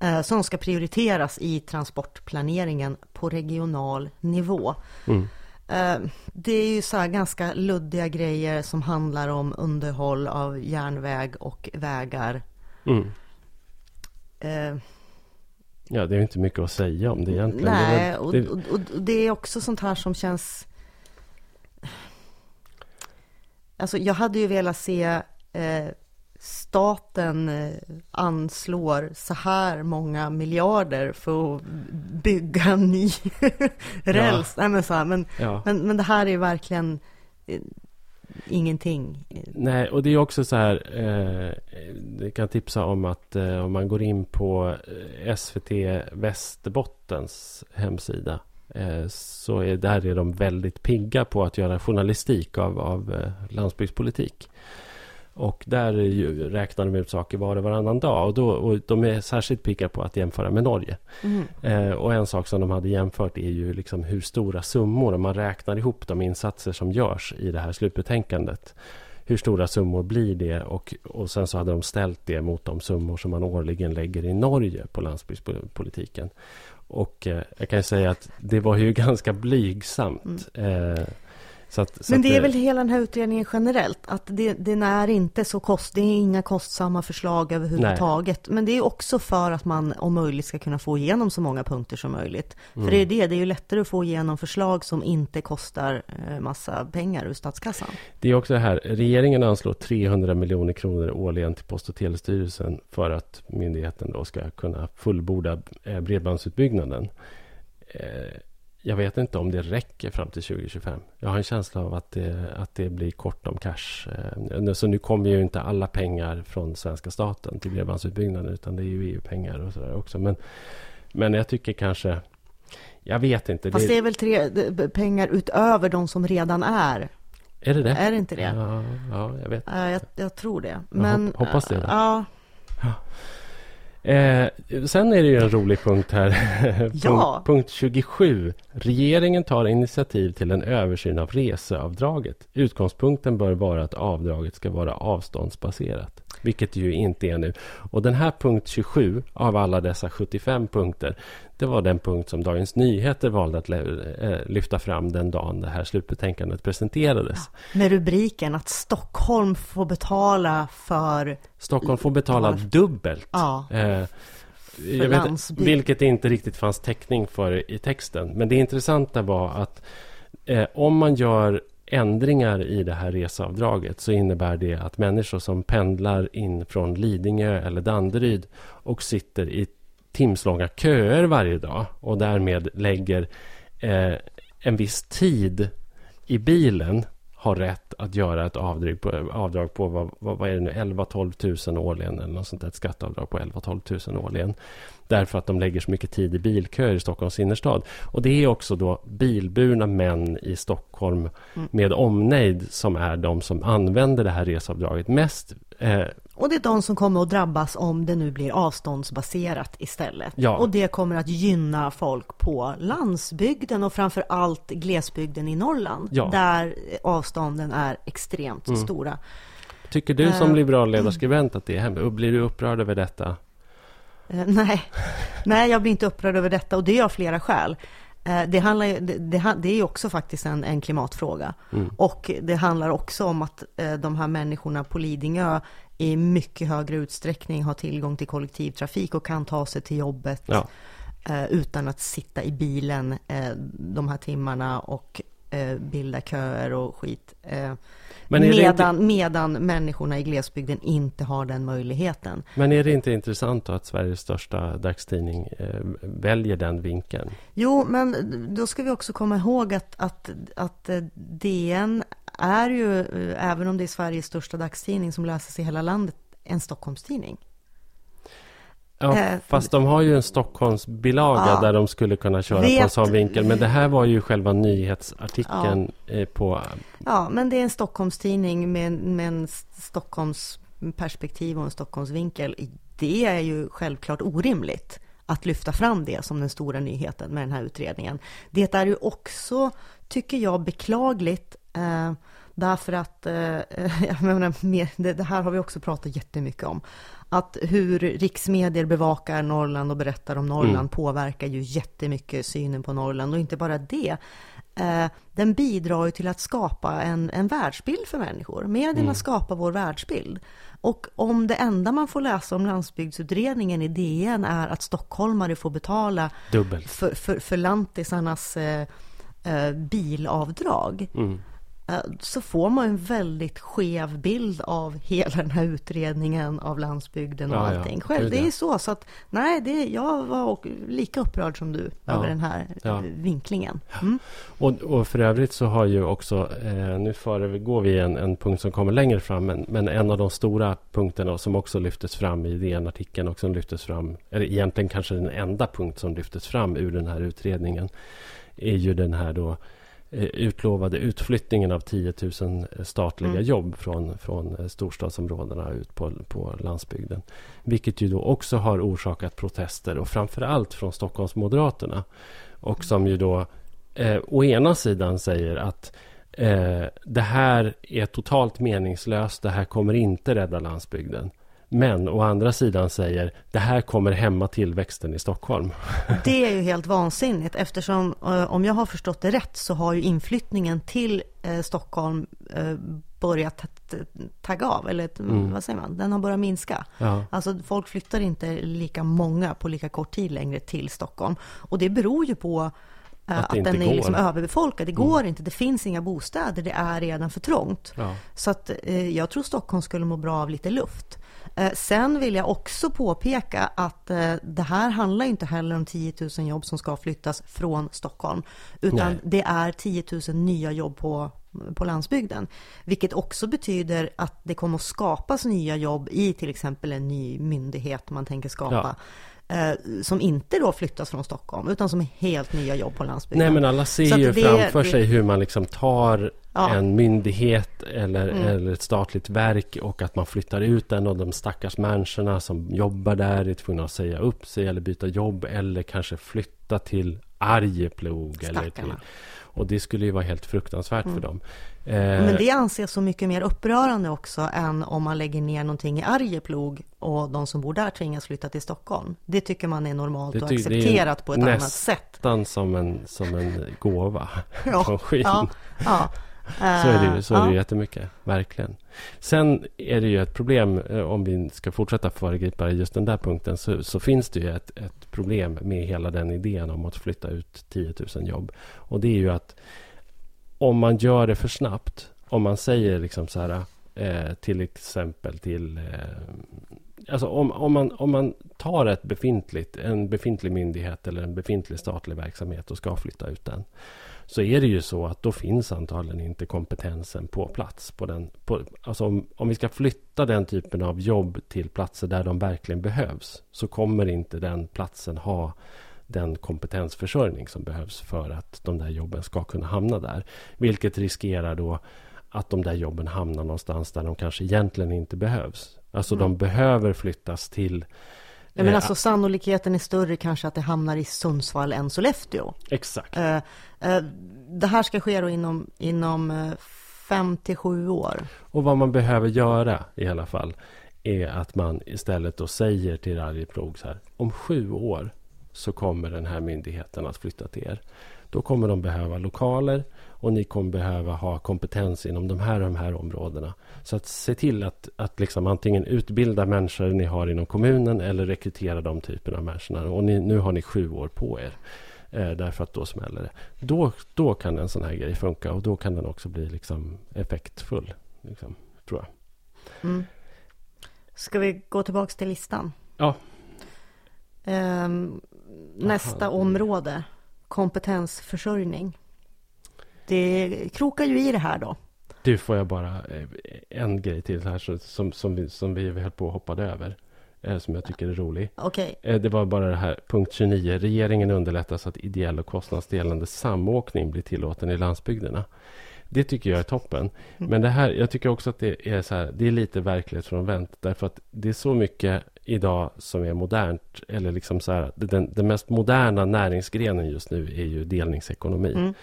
eh, som ska prioriteras i transportplaneringen på regional nivå. Mm. Eh, det är ju så här ganska luddiga grejer som handlar om underhåll av järnväg och vägar. Mm. Eh, ja, det är inte mycket att säga om det egentligen. Nej, och, och, och det är också sånt här som känns Alltså jag hade ju velat se eh, staten eh, anslår så här många miljarder för att bygga ny räls. Ja. Nej, men, så här, men, ja. men, men det här är verkligen eh, ingenting. Nej, och det är också så här. Eh, jag kan tipsa om att eh, om man går in på eh, SVT Västerbottens hemsida Eh, så är, där är de väldigt pigga på att göra journalistik av, av landsbygdspolitik. Och där ju, räknar de ut saker var och varannan dag. Och, då, och de är särskilt pigga på att jämföra med Norge. Mm. Eh, och en sak som de hade jämfört är ju liksom hur stora summor, om man räknar ihop de insatser som görs i det här slutbetänkandet. Hur stora summor blir det? Och, och sen så hade de ställt det mot de summor som man årligen lägger i Norge på landsbygdspolitiken. Och eh, jag kan säga att det var ju ganska blygsamt. Mm. Eh, så att, så Men det är väl hela den här utredningen generellt, att det, den är inte så kost, det är inga kostsamma förslag överhuvudtaget. Nej. Men det är också för att man om möjligt ska kunna få igenom så många punkter som möjligt. Mm. För det är det, det är ju lättare att få igenom förslag som inte kostar eh, massa pengar ur statskassan. Det är också det här, regeringen anslår 300 miljoner kronor årligen till Post och telestyrelsen för att myndigheten då ska kunna fullborda eh, bredbandsutbyggnaden. Jag vet inte om det räcker fram till 2025. Jag har en känsla av att det, att det blir kort om cash. Eh, så nu kommer ju inte alla pengar från svenska staten till bredbandsutbyggnaden utan det är ju EU-pengar och sådär också. Men, men jag tycker kanske... Jag vet inte. Fast det, är väl tre pengar utöver de som redan är? Är det det? Är det inte det? Ja, ja jag vet. Jag, jag tror det. Men, jag hoppas det. Ja. ja. Eh, sen är det ju en rolig punkt här. ja. punkt, 27. Regeringen tar initiativ till en översyn av reseavdraget. Utgångspunkten bör vara att avdraget ska vara avståndsbaserat. Vilket det ju inte är nu. Och den här punkt 27 av alla dessa 75 punkter. Det var den punkt som Dagens Nyheter valde att eh, lyfta fram den dagen det här slutbetänkandet presenterades. Ja, med rubriken att Stockholm får betala för... Stockholm får betala för... dubbelt. Ja. Eh, jag vet, vilket det inte riktigt fanns täckning för i texten. Men det intressanta var att eh, om man gör ändringar i det här reseavdraget så innebär det att människor som pendlar in från Lidingö eller Danderyd och sitter i timslånga köer varje dag och därmed lägger eh, en viss tid i bilen har rätt att göra ett avdrag på, avdrag på vad, vad, vad är det nu, 11-12 000 årligen eller något sånt där, ett skatteavdrag på 11-12 000 årligen. Därför att de lägger så mycket tid i bilköer i Stockholms innerstad. Och det är också då bilburna män i Stockholm mm. med omnejd som är de som använder det här resavdraget mest. Eh, och det är de som kommer att drabbas om det nu blir avståndsbaserat istället. Ja. Och det kommer att gynna folk på landsbygden och framför allt glesbygden i Norrland. Ja. Där avstånden är extremt mm. stora. Tycker du som eh, liberal ledarskribent att det är hemskt? Blir du upprörd över detta? Uh, nej. nej, jag blir inte upprörd över detta och det är av flera skäl. Uh, det, handlar, det, det, det är också faktiskt en, en klimatfråga. Mm. Och det handlar också om att uh, de här människorna på Lidingö i mycket högre utsträckning har tillgång till kollektivtrafik och kan ta sig till jobbet ja. eh, utan att sitta i bilen eh, de här timmarna och eh, bilda köer och skit. Medan, inte... medan människorna i glesbygden inte har den möjligheten. Men är det inte intressant då att Sveriges största dagstidning eh, väljer den vinkeln? Jo, men då ska vi också komma ihåg att, att, att eh, DN är ju, eh, även om det är Sveriges största dagstidning som läses i hela landet, en Stockholmstidning. Ja, eh, fast de har ju en Stockholmsbilaga ja, där de skulle kunna köra vet, på en sån vinkel. Men det här var ju själva nyhetsartikeln ja, eh, på... Ja, men det är en Stockholmstidning med, med en Stockholmsperspektiv och en Stockholmsvinkel. Det är ju självklart orimligt att lyfta fram det som den stora nyheten med den här utredningen. Det är ju också, tycker jag, beklagligt Eh, därför att, eh, jag menar, det, det, här har vi också pratat jättemycket om. Att hur riksmedier bevakar Norrland och berättar om Norrland mm. påverkar ju jättemycket synen på Norrland. Och inte bara det, eh, den bidrar ju till att skapa en, en världsbild för människor. Medierna mm. skapar vår världsbild. Och om det enda man får läsa om landsbygdsutredningen i DN är att stockholmare får betala för, för, för lantisarnas eh, eh, bilavdrag. Mm. Eh, så får man en väldigt skev bild av hela den här utredningen av landsbygden och ja, allting. Själv, det är så, så att nej, det, jag var lika upprörd som du ja. över den här ja. Eh, vinklingen. Mm. Och, och, för övrigt så har ju också, eh, nu föregår vi en, en punkt som kommer längre fram, men, men en av de stora punkterna som också lyftes fram i DN-artikeln och som lyftes fram, eller egentligen kanske den enda punkt som lyftes fram ur den här utredningen, är ju den här då utlovade utflyttningen av 10 000 statliga mm. jobb från, från eh, storstadsområdena ut på, på landsbygden. Vilket ju då också har orsakat protester och framför allt från Stockholmsmoderaterna. Och som ju då eh, å ena sidan säger att eh, det här är totalt meningslöst, det här kommer inte rädda landsbygden. Men å andra sidan säger det här kommer hämma tillväxten i Stockholm. Det är ju helt vansinnigt eftersom eh, om jag har förstått det rätt så har ju inflyttningen till eh, Stockholm eh, börjat tagga av, eller mm. vad säger man, den har börjat minska. Ja. Alltså folk flyttar inte lika många på lika kort tid längre till Stockholm. Och det beror ju på att, att den är liksom överbefolkad. Det går mm. inte, det finns inga bostäder, det är redan för trångt. Ja. Så att eh, jag tror Stockholm skulle må bra av lite luft. Eh, sen vill jag också påpeka att eh, det här handlar inte heller om 10 000 jobb som ska flyttas från Stockholm, utan Nej. det är 10 000 nya jobb på, på landsbygden. Vilket också betyder att det kommer att skapas nya jobb i till exempel en ny myndighet man tänker skapa. Ja eh, som inte då flyttas från Stockholm utan som är helt nya jobb på landsbygden. Nej men alla ser ju framför det, sig hur man liksom tar ja. en myndighet eller, mm. eller ett statligt verk och att man flyttar ut den och de stackars människorna som jobbar där är tvungna att säga upp sig eller byta jobb eller kanske flytta till Arjeplog. Eller till, och det skulle ju vara helt fruktansvärt mm. för dem. Eh, Men det anses så mycket mer upprörande också än om man lägger ner någonting i Arjeplog och de som bor där tvingas flytta till Stockholm. Det tycker man är normalt och accepterat på ett annat sätt. Nästan som en, som en gåva ja. Ja, ja. Så är det ju, så är det ju jättemycket, verkligen. Sen är det ju ett problem, eh, om vi ska fortsätta föregripa just den där punkten, så, så finns det ju ett, ett, problem med hela den idén om att flytta ut 10 000 jobb. Och det är ju att om man gör det för snabbt, om man säger liksom så här, eh, till exempel till eh, Alltså om, om, man, om man tar ett befintligt, en befintlig myndighet eller en befintlig statlig verksamhet och ska flytta ut den så är det ju så att då finns antagligen inte kompetensen på plats. På den, på, alltså om, om vi ska flytta den typen av jobb till platser där de verkligen behövs så kommer inte den platsen ha den kompetensförsörjning som behövs för att de där jobben ska kunna hamna där. Vilket riskerar då att de där jobben hamnar någonstans där de kanske egentligen inte behövs. Alltså mm. de behöver flyttas till Ja, men eh, alltså sannolikheten är större kanske att det hamnar i Sundsvall än Sollefteå. Exakt. Eh, eh, det här ska ske då inom, inom fem till sju år. Och vad man behöver göra i alla fall är att man istället då säger till Arjeplog så här. Om sju år så kommer den här myndigheten att flytta till er. Då kommer de behöva lokaler och ni kommer behöva ha kompetens inom de här de här områdena. Så att se till att, att liksom antingen utbilda människor ni har inom kommunen eller rekrytera de typerna av människorna. Och ni, nu har ni sju år på er. Eh, därför att då smäller det. Då, då kan en sån här grej funka och då kan den också bli liksom effektfull. Liksom, tror jag. Mm. Ska vi gå tillbaka till listan? Ja. Um, nästa Aha. område, kompetensförsörjning. Det krokar ju i det här då. Du, får jag bara eh, en grej till här som, som, vi, som vi höll på och hoppade över. Eh, som jag tycker är rolig. Okay. Eh, det var bara det här, punkt 29. Regeringen underlättar så att ideell och kostnadsdelande samåkning blir tillåten i landsbygderna. Det tycker jag är toppen. Mm. Men det här, jag tycker också att det är, så här, det är lite verklighetsfrånvänt. Därför att det är så mycket idag som är modernt. Eller liksom så här, den, den mest moderna näringsgrenen just nu är ju delningsekonomi. Mm.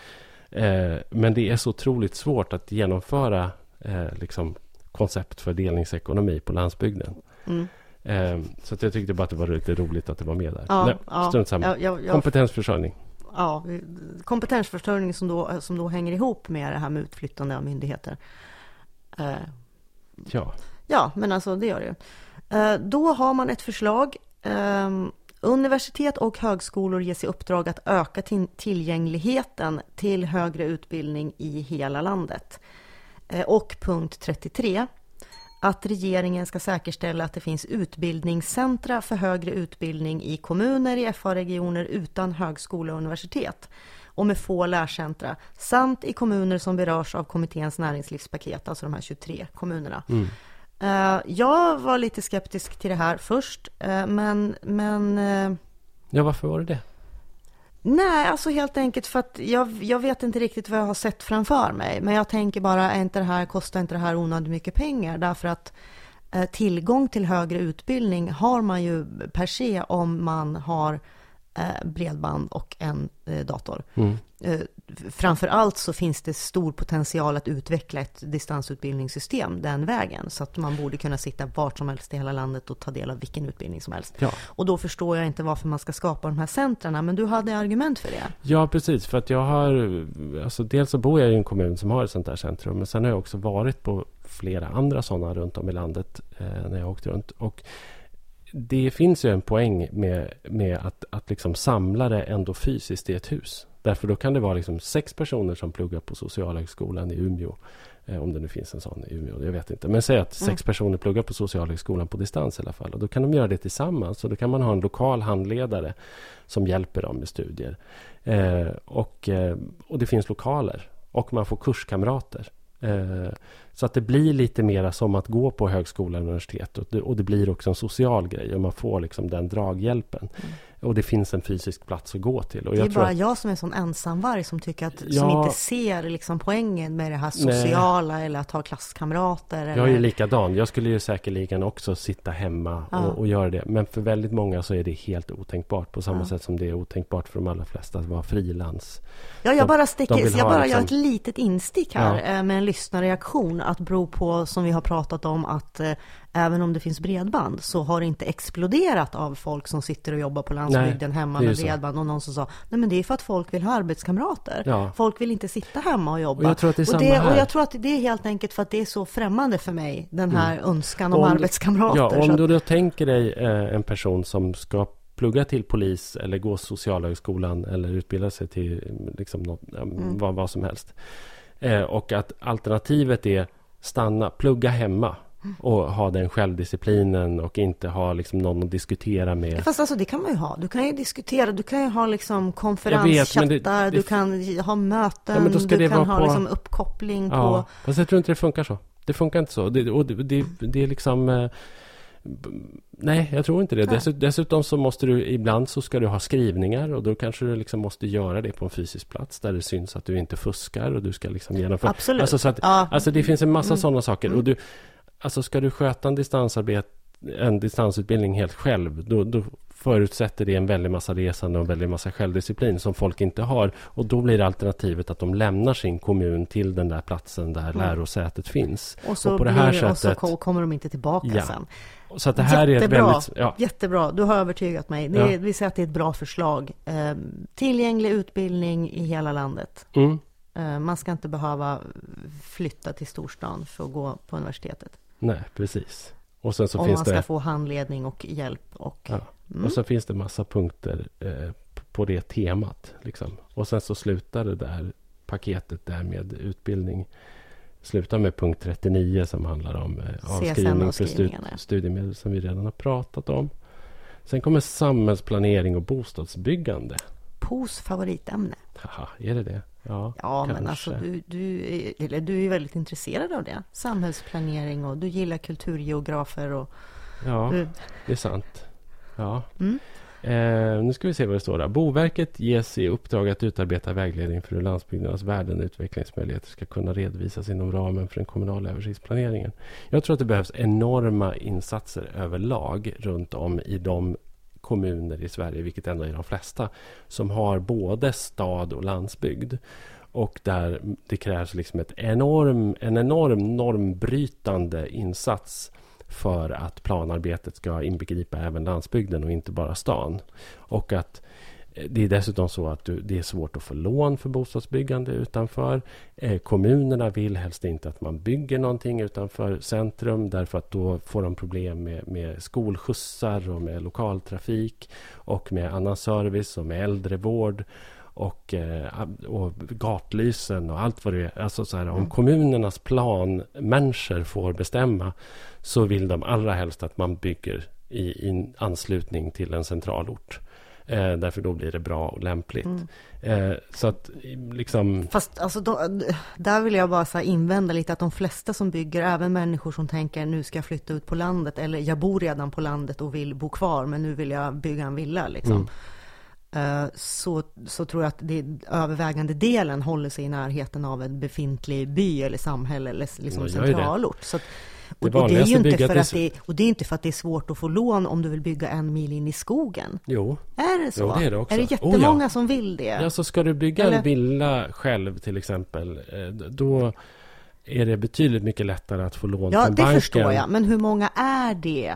Eh, men det är så otroligt svårt att genomföra eh, liksom koncept för delningsekonomi på landsbygden. Mm. Eh, så jag tyckte bara att det var lite roligt att det var med där. Ja, Nej, ja, strunt samma. Ja, ja. Kompetensförsörjning. Ja, kompetensförsörjning som då, som då hänger ihop med det här med utflyttande av myndigheter. Eh, ja. Ja, men alltså det gör det ju. Eh, då har man ett förslag. Universitet och högskolor ges i uppdrag att öka tillgängligheten till högre utbildning i hela landet. Eh, och punkt 33 att regeringen ska säkerställa att det finns utbildningscentra för högre utbildning i kommuner i FA-regioner utan högskola och universitet och med få lärcentra samt i kommuner som berörs av kommitténs näringslivspaket, alltså de här 23 kommunerna. Mm. Uh, jag var lite skeptisk till det här först, uh, men... men uh, ja, varför var du det? Nej, alltså helt enkelt för att jag, jag vet inte riktigt vad jag har sett framför mig. Men jag tänker bara, är inte det här, kostar inte det här onödigt mycket pengar? Därför att tillgång till högre utbildning har man ju per se om man har Eh, bredband och en eh, dator. Mm. Eh, framför allt så finns det stor potential att utveckla ett distansutbildningssystem den vägen. Så att man borde kunna sitta vart som helst i hela landet och ta del av vilken utbildning som helst. Ja. Och då förstår jag inte varför man ska skapa de här centrarna. Men du hade argument för det. Ja, precis. För att jag har... Alltså dels så bor jag i en kommun som har ett sånt här centrum. Men sen har jag också varit på flera andra sådana runt om i landet eh, när jag åkt runt. Och det finns ju en poäng med, med att, att liksom samla det ändå fysiskt i ett hus. Därför då kan det vara liksom sex personer som pluggar på Socialhögskolan i Umeå. Eh, om det nu finns en sån i Umeå, jag vet inte. Men säg att sex mm. personer pluggar på Socialhögskolan på distans i alla fall. Och då kan de göra det tillsammans. Och då kan man ha en lokal handledare som hjälper dem med studier. Eh, och, eh, och det finns lokaler. Och man får kurskamrater. Eh, så att det blir lite mera som att gå på högskola och universitet. Och det, och det blir också en social grej. Och man får liksom den draghjälpen. Mm. Och det finns en fysisk plats att gå till. Och det är bara att, jag som är en sån ensamvarg som tycker att, ja, som inte ser liksom poängen med det här sociala nej. eller att ha klasskamrater. Eller... Jag är ju likadan. Jag skulle ju säkerligen också sitta hemma ja. och, och, göra det. Men för väldigt många så är det helt otänkbart. På samma ja. sätt som det är otänkbart för de allra flesta att vara frilans. Ja, jag bara, sticker, jag bara liksom... gör ett litet instick här eh, med en lyssnarreaktion. Att bero på, som vi har pratat om, att eh, även om det finns bredband så har det inte exploderat av folk som sitter och jobbar på landsbygden nej, hemma med bredband. Och någon som sa, nej men det är för att folk vill ha arbetskamrater. Ja. Folk vill inte sitta hemma och jobba. Och jag tror att det är och, det, och jag tror att det är helt enkelt för att det är så främmande för mig, den här mm. önskan om, om arbetskamrater. Ja, om du då tänker dig eh, en person som ska plugga till polis eller gå socialhögskolan eller utbilda sig till liksom något, mm. vad, vad som helst. Eh, och att alternativet är stanna, plugga hemma och ha den självdisciplinen och inte ha liksom någon att diskutera med. Fast alltså det kan man ju ha. Du kan ju diskutera, du kan ju ha liksom konferenschattar, du kan ha möten, Ja, men då ska du det kan vara ha på- liksom uppkoppling Ja, på... fast jag tror inte det funkar så. Det funkar inte så. Det, och det, det, det är liksom... eh, Nej, jag tror inte det. Nej. Dessut, dessutom så måste du ibland så ska du ha skrivningar och då kanske du liksom måste göra det på en fysisk plats där det syns att du inte fuskar och du ska liksom genomföra... Absolut. Alltså, så att, ja. alltså det finns en massa Mm. sådana saker. Och du, alltså ska du sköta en en distansutbildning helt själv, då, då förutsätter det en väldig massa resande och en väldig massa självdisciplin som folk inte har. Och då blir alternativet att de lämnar sin kommun till den där platsen där Mm. lärosätet finns. och så, och på det blir, här och så sättet- ko- kommer de inte tillbaka Ja. sen. Så att det här är ett Jättebra. väldigt... Ja, Jättebra, du har övertygat mig. Det Ja. är, Vi säger att det är ett bra förslag. Eh, tillgänglig utbildning i hela landet. mm, Eh, man ska inte behöva flytta till storstan för att gå på universitetet. Nej, precis. Och sen så om finns man ska det... få handledning och hjälp. Och, Ja. mm. Och så finns det massa punkter eh, på det temat. Liksom. Och sen så slutar det där paketet där med utbildning. Slutar med punkt 39 som handlar om eh, avskrivning för stud- studiemedel som vi redan har pratat om. Sen kommer samhällsplanering och bostadsbyggande. POs favoritämne. Haha, är det det? Ja, Ja, men alltså du, du, eller, du är väldigt intresserad av det. Samhällsplanering och du gillar kulturgeografer och ja du, det är sant. Ja. Mm. Eh, nu ska vi se vad det står där. Boverket ges i uppdrag att utarbeta vägledning för hur landsbygdernas värden och utvecklingsmöjligheter ska kunna redovisas inom ramen för den kommunala översiktsplaneringen. Jag tror att det behövs enorma insatser överlag runt om i de kommuner i Sverige, vilket ändå är de flesta, som har både stad och landsbygd. Och där det krävs liksom ett enorm, en enorm normbrytande insats för att planarbetet ska inbegripa även landsbygden och inte bara stan. Och att eh, det är dessutom så att du, det är svårt att få lån för bostadsbyggande utanför. Eh, kommunerna vill helst inte att man bygger någonting utanför centrum därför att då får de problem med, med skolskjutsar och med lokaltrafik och med annan service och med äldrevård och, eh, och gatlysen och allt vad det är. Alltså så här, om Mm. kommunernas planmänniskor får bestämma så vill de allra helst att man bygger i, i anslutning till en centralort. Eh, därför då blir det bra och lämpligt. Mm. Eh, så att liksom... Fast alltså, då, där vill jag bara så invända lite att de flesta som bygger, även människor som tänker nu ska jag flytta ut på landet eller jag bor redan på landet och vill bo kvar men nu vill jag bygga en villa liksom. Mm. Eh, Så, så tror jag att det övervägande delen håller sig i närheten av en befintlig by eller samhälle eller liksom centralort. Så att, och, och, det är ju inte för är att det, och det är inte för att det är svårt att få lån om du vill bygga en mil in i skogen. Jo, Är det så? Jo, det är det också. Är det Oh, jättemånga ja. som vill det? ja, så ska du bygga Eller- en villa själv till exempel, eh, då är det betydligt mycket lättare att få lån Ja, från det banken. förstår jag. Men hur många är det?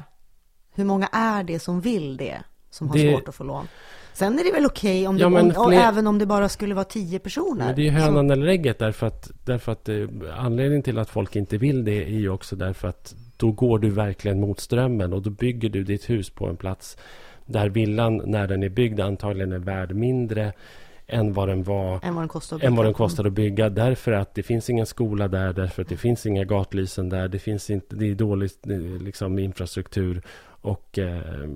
Hur många är det som vill det? Som har Det- svårt att få lån? Sen är det väl okej om det, Ja, om, och fler- även om det bara skulle vara tio personer. Men det är ju Så- hönan eller ägget därför att, därför att eh, anledningen till att folk inte vill det är ju också därför att då går du verkligen mot strömmen och då bygger du ditt hus på en plats där villan när den är byggd antagligen är värd mindre än vad den var än vad den kostar att än vad bygga. den kostar att bygga därför att det finns ingen skola där, därför att det finns inga gatlysen där, det finns inte, det är dålig eh, liksom, infrastruktur och eh,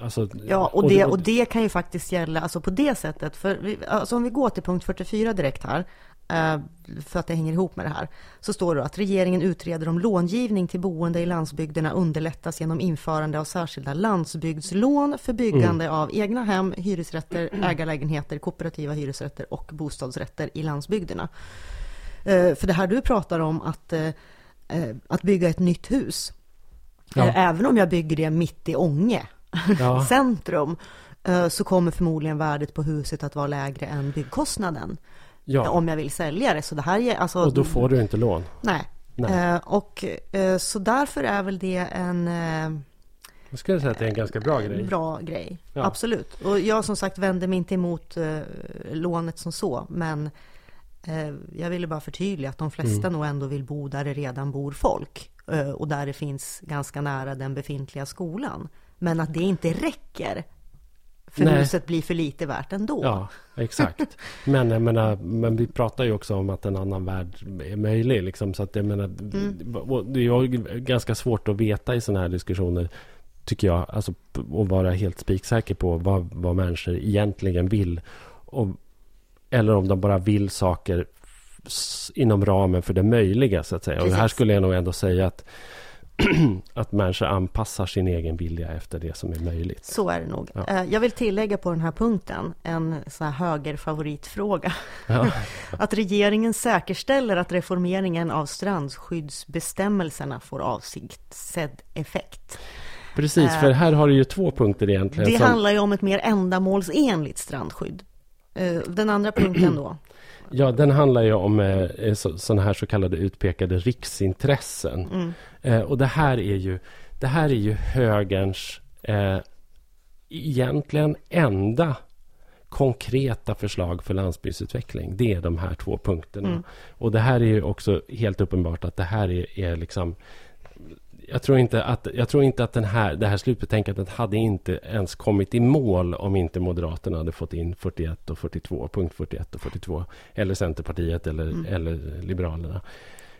alltså... Ja, och det, och det kan ju faktiskt gälla, alltså på det sättet, för vi, alltså om vi går till punkt 44 direkt här, eh, för att det hänger ihop med det här, så står det att regeringen utreder om långivning till boende i landsbygderna underlättas genom införande av särskilda landsbygdslån för byggande Mm. av egna hem, hyresrätter, ägarlägenheter, kooperativa hyresrätter och bostadsrätter i landsbygderna. Eh, För det här du pratar om, att, eh, eh, att bygga ett nytt hus, Ja. Eh, även om jag bygger det mitt i Ånge, Ja. centrum, eh, så kommer förmodligen värdet på huset att vara lägre än byggkostnaden. ja, Om jag vill sälja det. Så det här är alltså... och då får du inte lån. Nej. Nej. Eh, och så därför är väl det en Jag skulle säga att det är en ganska bra grej. bra grej. Ja. Absolut. Och jag som sagt vänder mig inte emot eh, lånet som så, men eh, jag ville bara förtydliga att de flesta Mm. nog ändå vill bo där det redan bor folk och där det finns ganska nära den befintliga skolan. Men att det inte räcker För Nej. huset blir för lite värt ändå. Ja, exakt. Men jag menar, men vi pratar ju också om att en annan värld är möjlig. Liksom, så att jag menar, mm. det är ganska svårt att veta i sådana här diskussioner tycker jag, alltså att vara helt spiksäker på vad, vad människor egentligen vill. Och, eller om de bara vill saker inom ramen för det möjliga, så att säga. Precis. Och här skulle jag nog ändå säga att att människor anpassar sin egen vilja efter det som är möjligt. Så är det nog. Ja. Eh, jag vill tillägga på den här punkten en sån här högerfavoritfråga. Ja. att regeringen säkerställer att reformeringen av strandskyddsbestämmelserna får avsedd effekt. Precis, för här har du ju två punkter egentligen. Det som... handlar ju om ett mer ändamålsenligt strandskydd. Eh, den andra punkten då? Ja, den handlar ju om eh, sådana här så kallade utpekade riksintressen. Mm. Eh, och det här är ju, det här är ju högerns eh, egentligen enda konkreta förslag för landsbygdsutveckling. Det är de här två punkterna. Mm. Och det här är ju också helt uppenbart att det här är, är liksom jag tror inte att, jag tror inte att den här, det här slutbetänkandet hade inte ens kommit i mål om inte Moderaterna hade fått in 41 och 42, punkt 41 och 42. Eller Centerpartiet eller, mm. eller Liberalerna.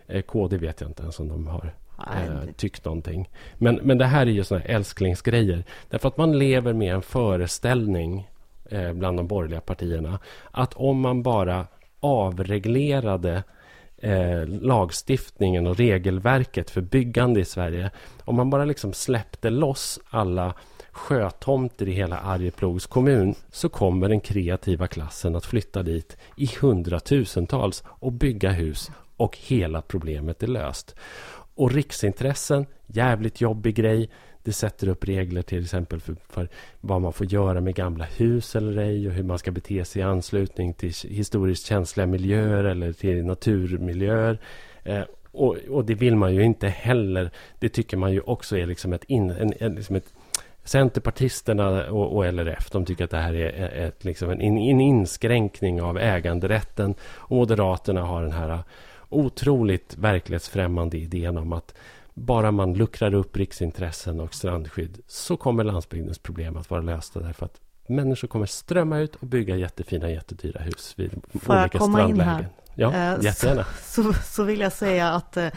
Eh, KD vet jag inte ens om de har eh, tyckt någonting. Men, men det här är ju såna älsklingsgrejer. Därför att man lever med en föreställning eh, bland de borgerliga partierna att om man bara avreglerade eh, lagstiftningen och regelverket för byggande i Sverige. Om man bara liksom släppte loss alla sjötomter i hela Arjeplogs kommun så kommer den kreativa klassen att flytta dit i hundratusentals och bygga hus och hela problemet är löst. Och riksintressen, jävligt jobbig grej. Det sätter upp regler till exempel för, för, vad man får göra med gamla hus eller ej och hur man ska bete sig i anslutning till historiskt känsliga miljöer eller till naturmiljöer. Eh, och, och, det vill man ju inte heller. Det tycker man ju också är liksom ett, in, en, en, liksom ett Centerpartisterna och, och, LRF de tycker att det här är ett, liksom en, en inskränkning av äganderätten. Och Moderaterna har den här otroligt verklighetsfrämmande idén om att bara man luckrar upp riksintressen och strandskydd så kommer landsbygdens problem att vara lösta därför att människor kommer strömma ut och bygga jättefina, jättedyra hus vid Får olika strandlägen. Ja, eh, jättegärna. Så, så, så, vill jag säga att, eh,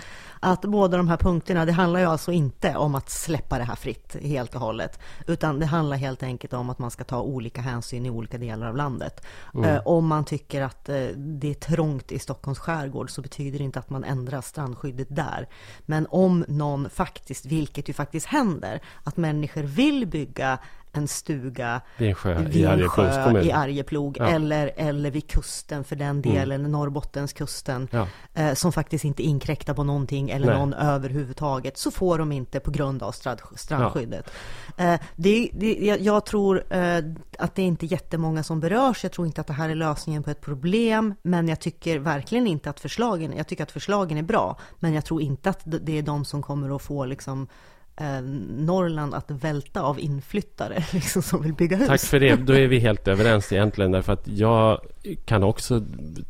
att båda de här punkterna, det handlar ju alltså inte om att släppa det här fritt helt och hållet, utan det handlar helt enkelt om att man ska ta olika hänsyn i olika delar av landet. Mm. Eh, om man tycker att det är trångt i Stockholms skärgård så betyder det inte att man ändrar strandskyddet där. Men om någon faktiskt, vilket ju faktiskt händer, att människor vill bygga en stuga vid en sjö, vid i, Arjeplogs sjö i Arjeplog ja. eller, eller vid kusten för den mm. delen, mm. Norrbottenskusten ja. eh, som faktiskt inte inkräktar på någonting eller Nej. någon överhuvudtaget så får de inte på grund av strand, strandskyddet. Ja. Eh, det, det, jag, jag tror eh, att det är inte jättemånga som berörs. Jag tror inte att det här är lösningen på ett problem, men jag tycker verkligen inte att förslagen, jag tycker att förslagen är bra, men jag tror inte att det är de som kommer att få liksom eh, Norrland att välta av inflyttare liksom, som vill bygga hus. Tack för det. Då är vi helt överens egentligen. Därför att jag kan också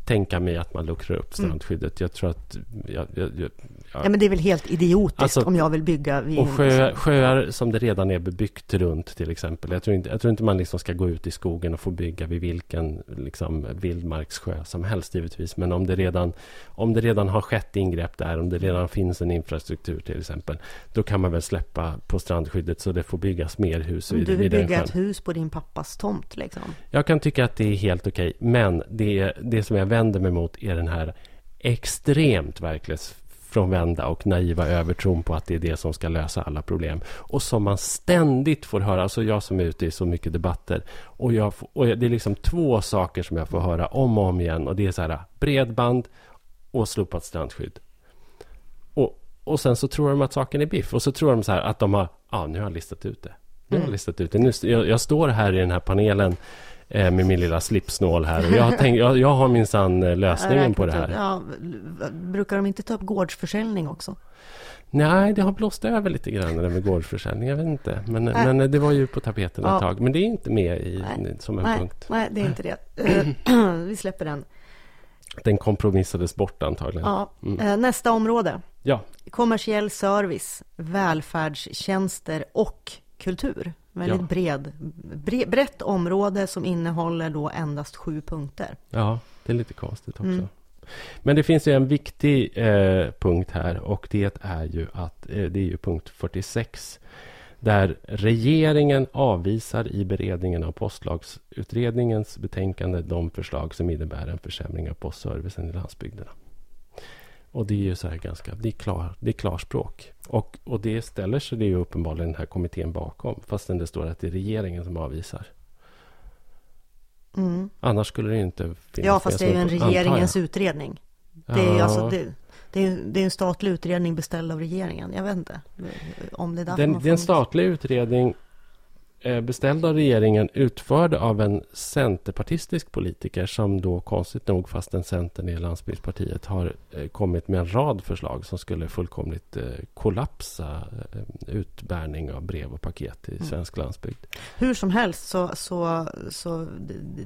tänka mig att man luckrar upp mm. strandskyddet. Jag tror att... Jag, jag, jag, ja. men det är väl helt idiotiskt alltså, om jag vill bygga vid... Och sjö, sjöar som det redan är bebyggt runt till exempel. Jag tror inte, jag tror inte man liksom ska gå ut i skogen och få bygga vid vilken liksom, vildmarkssjö som helst givetvis. Men om det, redan, om det redan har skett ingrepp där, om det redan finns en infrastruktur till exempel. Då kan man väl släppa på strandskyddet så det får byggas mer hus. Vid, du vill bygga ett hus på din pappas tomt liksom? Jag kan tycka att det är helt okej. Men det, det som jag vänder mig mot är den här extremt verklighetsfrånvända och naiva övertron på att det är det som ska lösa alla problem. Och som man ständigt får höra, alltså jag som är ute i så mycket debatter. Och, jag, och det är liksom två saker som jag får höra om och om igen. Och det är så här bredband och slopat strandskydd. Och, sen så tror de att saken är biff. Och så tror de så här att de har, ja ah, nu har jag listat ut det. Nu har jag mm. listat ut det. Nu, jag, jag står här i den här panelen eh, med min lilla slipsnål här. Och jag, har tänkt, jag, jag har minsann eh, lösningen på det här. Ja, brukar de inte ta upp gårdsförsäljning också? Nej, det har blåst över lite grann det med gårdsförsäljning. Jag vet inte. Men, men det var ju på tapeten ett ja. tag. Men det är inte med i, nej. som en nej, punkt. Nej, det är inte det. Vi släpper den. Den kompromissades bort antagligen. Ja. Mm. Eh, nästa område. Ja. Kommersiell service, välfärdstjänster och kultur. Väldigt Ja. bred, bre, brett område som innehåller då endast sju punkter. Ja, det är lite konstigt också. Mm. Men det finns ju en viktig eh, punkt här och det är ju att eh, det är ju punkt 46 där regeringen avvisar i beredningen av postlagsutredningens betänkande de förslag som innebär en försämring av postservicen i landsbygderna. Och det är ju så här ganska, det är, klar, det är klarspråk. Och, och det ställer sig det ju uppenbarligen den här kommittén bakom, fastän det står att det är regeringen som avvisar. Mm. Annars skulle det inte finnas Ja, fast det är ju en regeringens utredning. Det är, Ja. alltså, det, det, är, det är en statlig utredning beställd av regeringen. Jag vet inte om det är därför Den, man det är en får- statlig utredning beställd av regeringen, utförd av en centerpartistisk politiker som då konstigt nog, fastän Centern är landsbygdspartiet, har eh, kommit med en rad förslag som skulle fullkomligt eh, kollapsa eh, utbärning av brev och paket i Mm. svensk landsbygd. Hur som helst så, så, så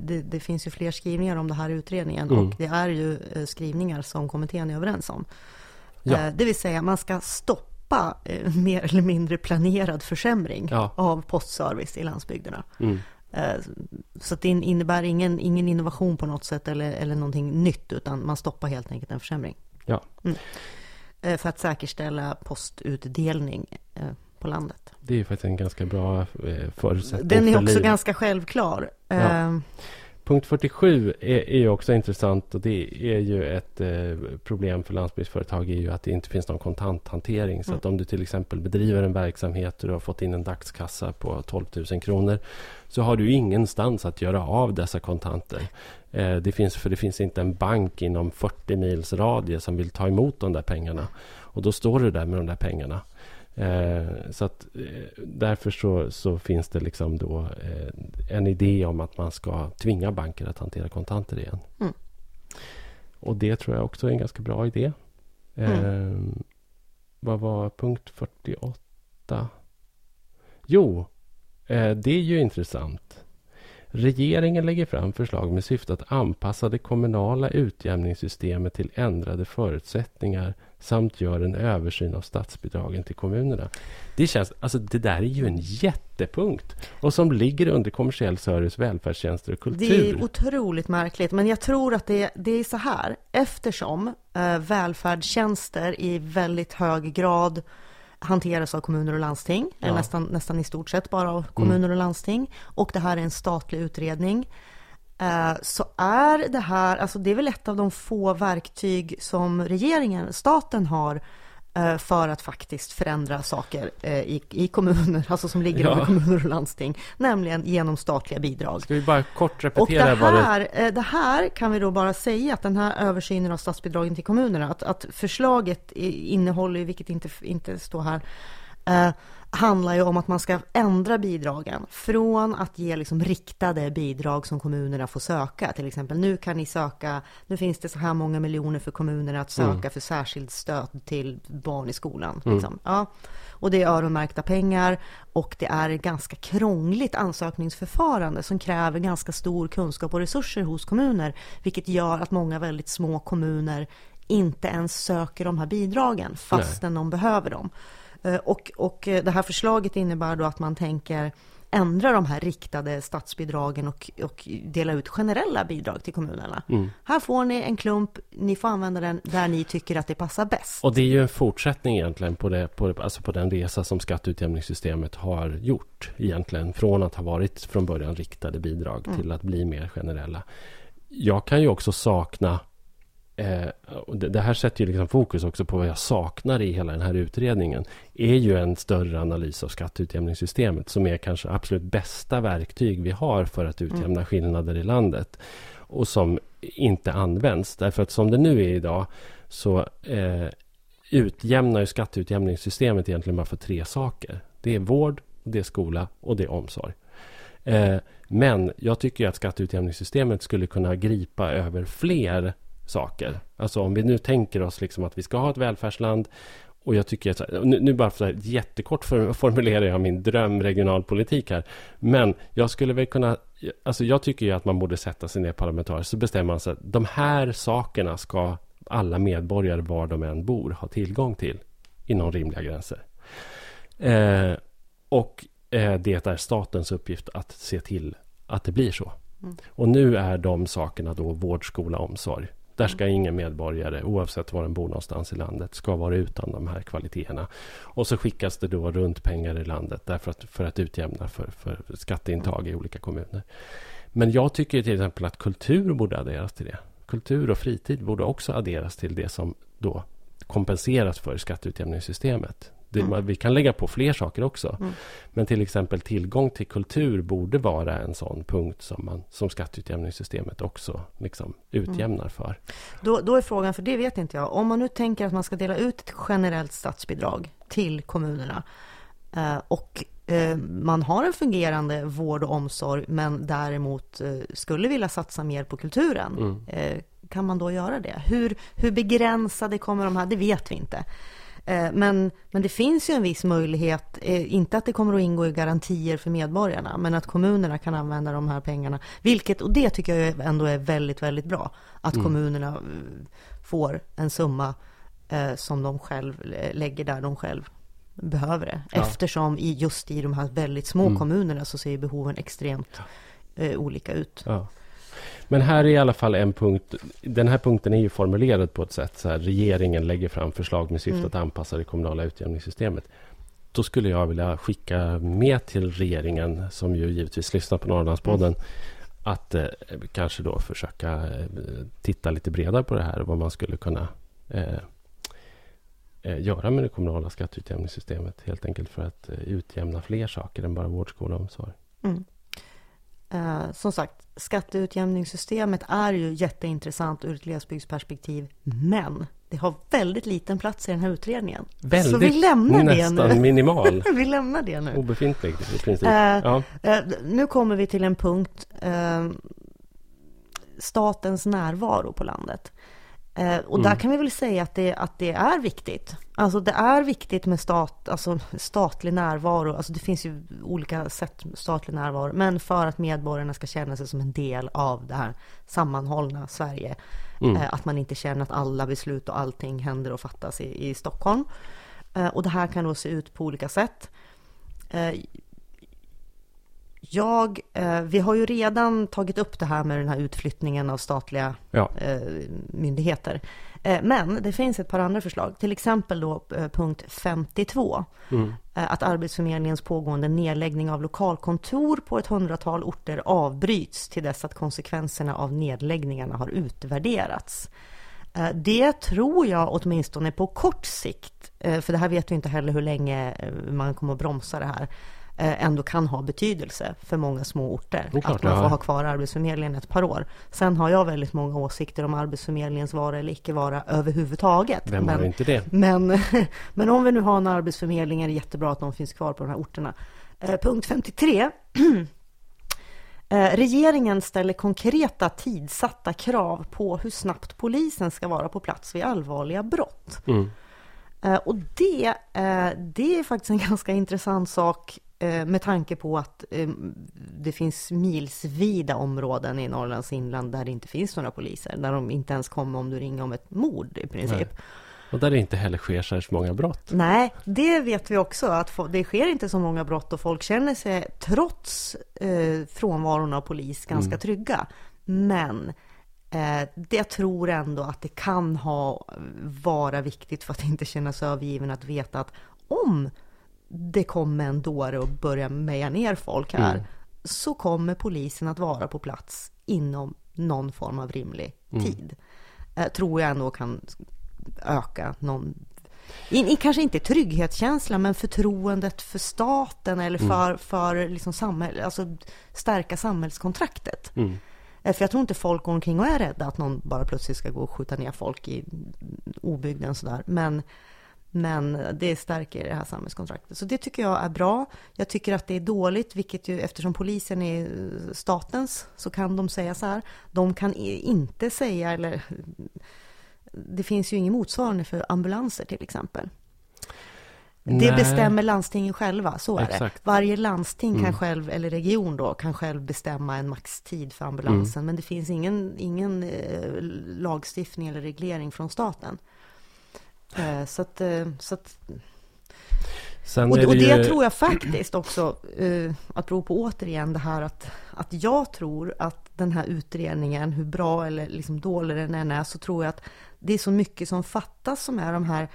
det, det, finns ju fler skrivningar om det här i utredningen Mm. och det är ju eh, skrivningar som kommittén är överens om. Ja. Eh, Det vill säga man ska stoppa eh, mer eller mindre planerad försämring Ja. av postservice i landsbygderna. Mm. Eh, Så att det in- innebär ingen, ingen innovation på något sätt eller, eller någonting nytt utan man stoppar helt enkelt en försämring. Ja. Mm. Eh, För att säkerställa postutdelning eh, på landet. Det är faktiskt en ganska bra eh, förutsättning Den är också liv. ganska självklar. Ja. Punkt 47 är, är också intressant och det är ju ett eh, problem för landsbygdsföretag är ju att det inte finns någon kontanthantering. Så Mm. att om du till exempel bedriver en verksamhet och du har fått in en dagskassa på 12 000 kronor så har du ingenstans att göra av dessa kontanter. Eh, det finns, för det finns inte en bank inom 40 mils radie som vill ta emot de där pengarna. Och då står du där med de där pengarna. Eh, så att eh, därför så, så finns det liksom då eh, en idé om att man ska tvinga banker att hantera kontanter igen. Mm. Och det tror jag också är en ganska bra idé. Eh, vad var punkt 48? Jo, eh, det är ju intressant. Regeringen lägger fram förslag med syfte att anpassa det kommunala utjämningssystemet till ändrade förutsättningar samt gör en översyn av statsbidragen till kommunerna. Det känns, alltså det där är ju en jättepunkt och som ligger under kommersiell service, välfärdstjänster och kultur. Det är otroligt märkligt, men jag tror att det, det är så här. Eftersom eh, välfärdstjänster i väldigt hög grad hanteras av kommuner och landsting, eller Ja. nästan, nästan i stort sett bara av kommuner och landsting, och det här är en statlig utredning, så är det här, alltså det är väl ett av de få verktyg som regeringen, staten har eh, för att faktiskt förändra saker eh, i, i kommuner, alltså som ligger Ja. under kommuner och landsting, nämligen genom statliga bidrag. Ska vi bara kort Och repetera det vad det... här, eh, det här kan vi då bara säga att den här översynen av statsbidragen till kommunerna, att, att förslaget innehåller, vilket inte, inte står här, eh, handlar ju om att man ska ändra bidragen från att ge liksom riktade bidrag som kommunerna får söka. Till exempel nu kan ni söka, nu finns det så här många miljoner för kommunerna att söka Mm. för särskilt stöd till barn i skolan. Mm. Liksom. Ja. Och det är öronmärkta pengar och det är ett ganska krångligt ansökningsförfarande som kräver ganska stor kunskap och resurser hos kommuner, vilket gör att många väldigt små kommuner inte ens söker de här bidragen fastän de behöver dem. Eh, Och, och eh, det här förslaget innebär då att man tänker ändra de här riktade statsbidragen och, och dela ut generella bidrag till kommunerna. Mm. Här får ni en klump, ni får använda den där ni tycker att det passar bäst. Och det är ju en fortsättning egentligen på, det, på, alltså på den resa som skatteutjämningssystemet har gjort. Egentligen från att ha varit från början riktade bidrag Mm. till att bli mer generella. Jag kan ju också sakna och det, här sätter ju liksom fokus också på vad jag saknar i hela den här utredningen. är ju en större analys av skatteutjämningssystemet som är kanske absolut bästa verktyg vi har för att utjämna Mm. skillnader i landet. Och som inte används. Därför att som det nu är idag så eh, utjämnar ju skatteutjämningssystemet egentligen bara för tre saker. Det är vård, det är skola och det är omsorg. Eh, men jag tycker att skatteutjämningssystemet skulle kunna gripa över fler saker. Alltså om vi nu tänker oss liksom att vi ska ha ett välfärdsland och jag tycker att, nu, nu bara för att jättekort formulerar jag min drömregionalpolitik här. Men jag skulle väl kunna, alltså jag tycker ju att man borde sätta sig ner parlamentariskt så bestämmer man sig att de här sakerna ska alla medborgare var de än bor ha tillgång till inom rimliga gränser. Eh, och eh, det är statens uppgift att se till att det blir så. Mm. Och nu är de sakerna då vård, skola, omsorg. Där ska ingen medborgare, oavsett var den bor någonstans i landet, ska vara utan de här kvaliteterna. Och så skickas det då runt pengar i landet därför att, för att utjämna för, för skatteintag i olika kommuner. Men jag tycker till exempel att kultur borde adderas till det. Kultur och fritid borde också adderas till det som då kompenseras för skatteutjämningssystemet. Det, Mm. Vi kan lägga på fler saker också. Mm. Men till exempel tillgång till kultur borde vara en sån punkt som, man, som skatteutjämningssystemet också liksom utjämnar för. Då, då är frågan, för det vet inte jag, om man nu tänker att man ska dela ut ett generellt statsbidrag till kommunerna eh, och eh, man har en fungerande vård och omsorg men däremot eh, skulle vilja satsa mer på kulturen. Mm. Kan man då göra det? Hur, hur begränsade kommer de här? Det vet vi inte. Eh, Men, men det finns ju en viss möjlighet, eh, inte att det kommer att ingå i garantier för medborgarna, men att kommunerna kan använda de här pengarna. Vilket, och det tycker jag ändå är väldigt, väldigt bra. Att Mm. kommunerna eh, får en summa som de själv lägger där de själv behöver det. Ja. Eftersom i, just i de här väldigt små Mm. kommunerna så ser behoven extremt eh, olika ut. Ja. Men här är i alla fall en punkt. Den här punkten är ju formulerad på ett sätt så här. Regeringen lägger fram förslag med syfte Mm. att anpassa det kommunala utjämningssystemet. Då skulle jag vilja skicka med till regeringen, som ju givetvis lyssnar på Norrlandspodden, att eh, kanske då försöka eh, titta lite bredare på det här. Vad man skulle kunna eh, eh, göra med det kommunala skatteutjämningssystemet. Helt enkelt för att eh, utjämna fler saker än bara vård, skola och omsorg. Mm. Eh, som sagt, skatteutjämningssystemet är ju jätteintressant ur ett glesbygdsperspektiv, men det har väldigt liten plats i den här utredningen. Väldigt, Så vi lämnar det nästan nu. minimal. Vi lämnar det nu. Obefintlig i princip. Eh, Ja. Eh, nu kommer vi till en punkt, eh, statens närvaro på landet. Eh, och där Mm. kan vi väl säga att det, att det är viktigt. Alltså det är viktigt med stat, alltså statlig närvaro. Alltså det finns ju olika sätt med statlig närvaro. Men för att medborgarna ska känna sig som en del av det här sammanhållna Sverige. Mm. Eh, att man inte känner att alla beslut och allting händer och fattas i, i Stockholm. Eh, och det här kan då se ut på olika sätt. Jag, eh, vi har ju redan tagit upp det här med den här utflyttningen av statliga Ja. eh, myndigheter. Eh, men det finns ett par andra förslag, till exempel då eh, punkt 52. Mm. Eh, att Arbetsförmedlingens pågående nedläggning av lokalkontor på ett hundratal orter avbryts till dess att konsekvenserna av nedläggningarna har utvärderats. Eh, Det tror jag åtminstone på kort sikt, för det här vet vi inte heller hur länge man kommer att bromsa det här, ändå kan ha betydelse för många små orter. Klart Att man får har. ha kvar Arbetsförmedlingen ett par år. Sen har jag väldigt många åsikter om Arbetsförmedlingens vara eller icke vara överhuvudtaget. Vem har Men- inte det? men, men om vi nu har en arbetsförmedling är det jättebra att de finns kvar på de här orterna. Eh, punkt 53. Eh, regeringen ställer konkreta tidsatta krav på hur snabbt polisen ska vara på plats vid allvarliga brott. Mm. Eh, och det, eh, det är faktiskt en ganska intressant sak eh, med tanke på att eh, det finns milsvida områden i Norrlands inland där det inte finns några poliser. Där de inte ens kommer om du ringer om ett mord i princip. Nej. Och där det inte heller sker särskilt många brott. Nej, det vet vi också att det sker inte så många brott och folk känner sig trots eh, frånvaron av polis ganska Mm. trygga. Men eh, det jag tror ändå att det kan ha vara viktigt för att inte känna sig övergiven att veta att om det kommer en dåre och börjar meja ner folk här Mm. så kommer polisen att vara på plats inom någon form av rimlig Mm. tid. Eh, tror jag ändå kan öka någon i, i, kanske inte trygghetskänslan, men förtroendet för staten eller Mm. för, för liksom samhäll, alltså stärka samhällskontraktet. Mm. Eh, För jag tror inte folk går omkring och är rädda att någon bara plötsligt ska gå och skjuta ner folk i obygden sådär. Men, men det stärker det här samhällskontraktet. Så det tycker jag är bra. Jag tycker att det är dåligt, vilket ju eftersom polisen är statens så kan de säga så här. De kan inte säga, eller det finns ju ingen motsvarande för ambulanser till exempel. Det Nej. bestämmer landstingen själva, så är det. Exakt. Varje landsting kan Mm. själv, eller region då, kan själv bestämma en maxtid för ambulansen. Men det finns ingen, ingen eh, lagstiftning eller reglering från staten. Eh, så att, eh, så att Sen Och, är och det ju- tror jag faktiskt också, eh, att bero på återigen det här att, att jag tror att den här utredningen, hur bra eller liksom dålig den än är, så tror jag att det är så mycket som fattas som är de här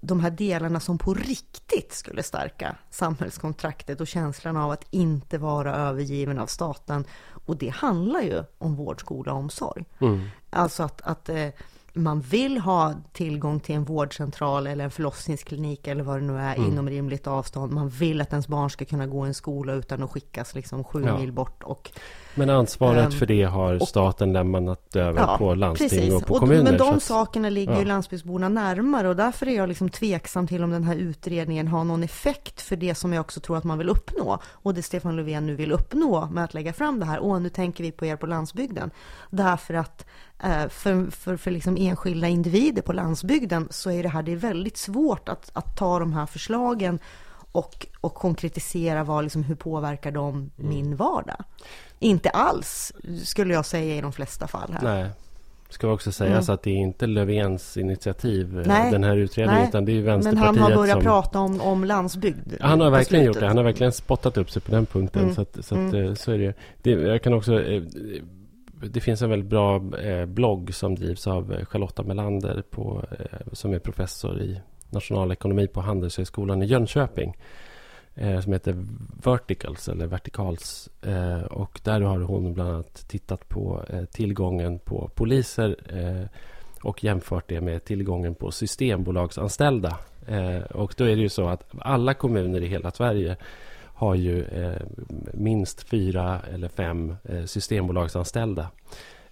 de här delarna som på riktigt skulle stärka samhällskontraktet och känslan av att inte vara övergiven av staten. Och det handlar ju om vård, skola och omsorg. Mm. Alltså att, att eh, man vill ha tillgång till en vårdcentral eller en förlossningsklinik eller vad det nu är Mm. inom rimligt avstånd. Man vill att ens barn ska kunna gå i en skola utan att skickas liksom sju Ja. mil bort. Och, Men ansvaret Ehm, för det har och- staten lämnat över på landsting och på och, kommuner. Men de att- sakerna ligger ju ja. landsbygdsborna närmare och därför är jag liksom tveksam till om den här utredningen har någon effekt för det som jag också tror att man vill uppnå. Och det Stefan Löfven nu vill uppnå med att lägga fram det här. Åh, nu tänker vi på er på landsbygden. Därför att eh, för, för, för liksom enskilda individer på landsbygden så är det här det är väldigt svårt att, att ta de här förslagen och, och konkretisera vad, liksom, hur påverkar de Mm. min vardag? Inte alls, skulle jag säga i de flesta fall här. Nej. Ska också sägas Mm. att det är inte Löfvens initiativ, eh, Nej. den här utredningen, Nej. utan det är ju Men Vänsterpartiet han har börjat som... prata om, om landsbygd. Han har verkligen gjort det. Han har verkligen spottat upp sig på den punkten. Mm. Så, att, så, att, Mm. eh, så är det. det. Jag kan också... eh, Det finns en väldigt bra blogg som drivs av Charlotta Melander på, som är professor i nationalekonomi på Handelshögskolan i Jönköping. Eh, som heter Verticals eller Vertikals. Eh, och där har hon bland annat tittat på eh, tillgången på poliser eh, och jämfört det med tillgången på systembolagsanställda. Eh, och då är det ju så att alla kommuner i hela Sverige har ju eh, minst fyra eller fem eh, systembolagsanställda.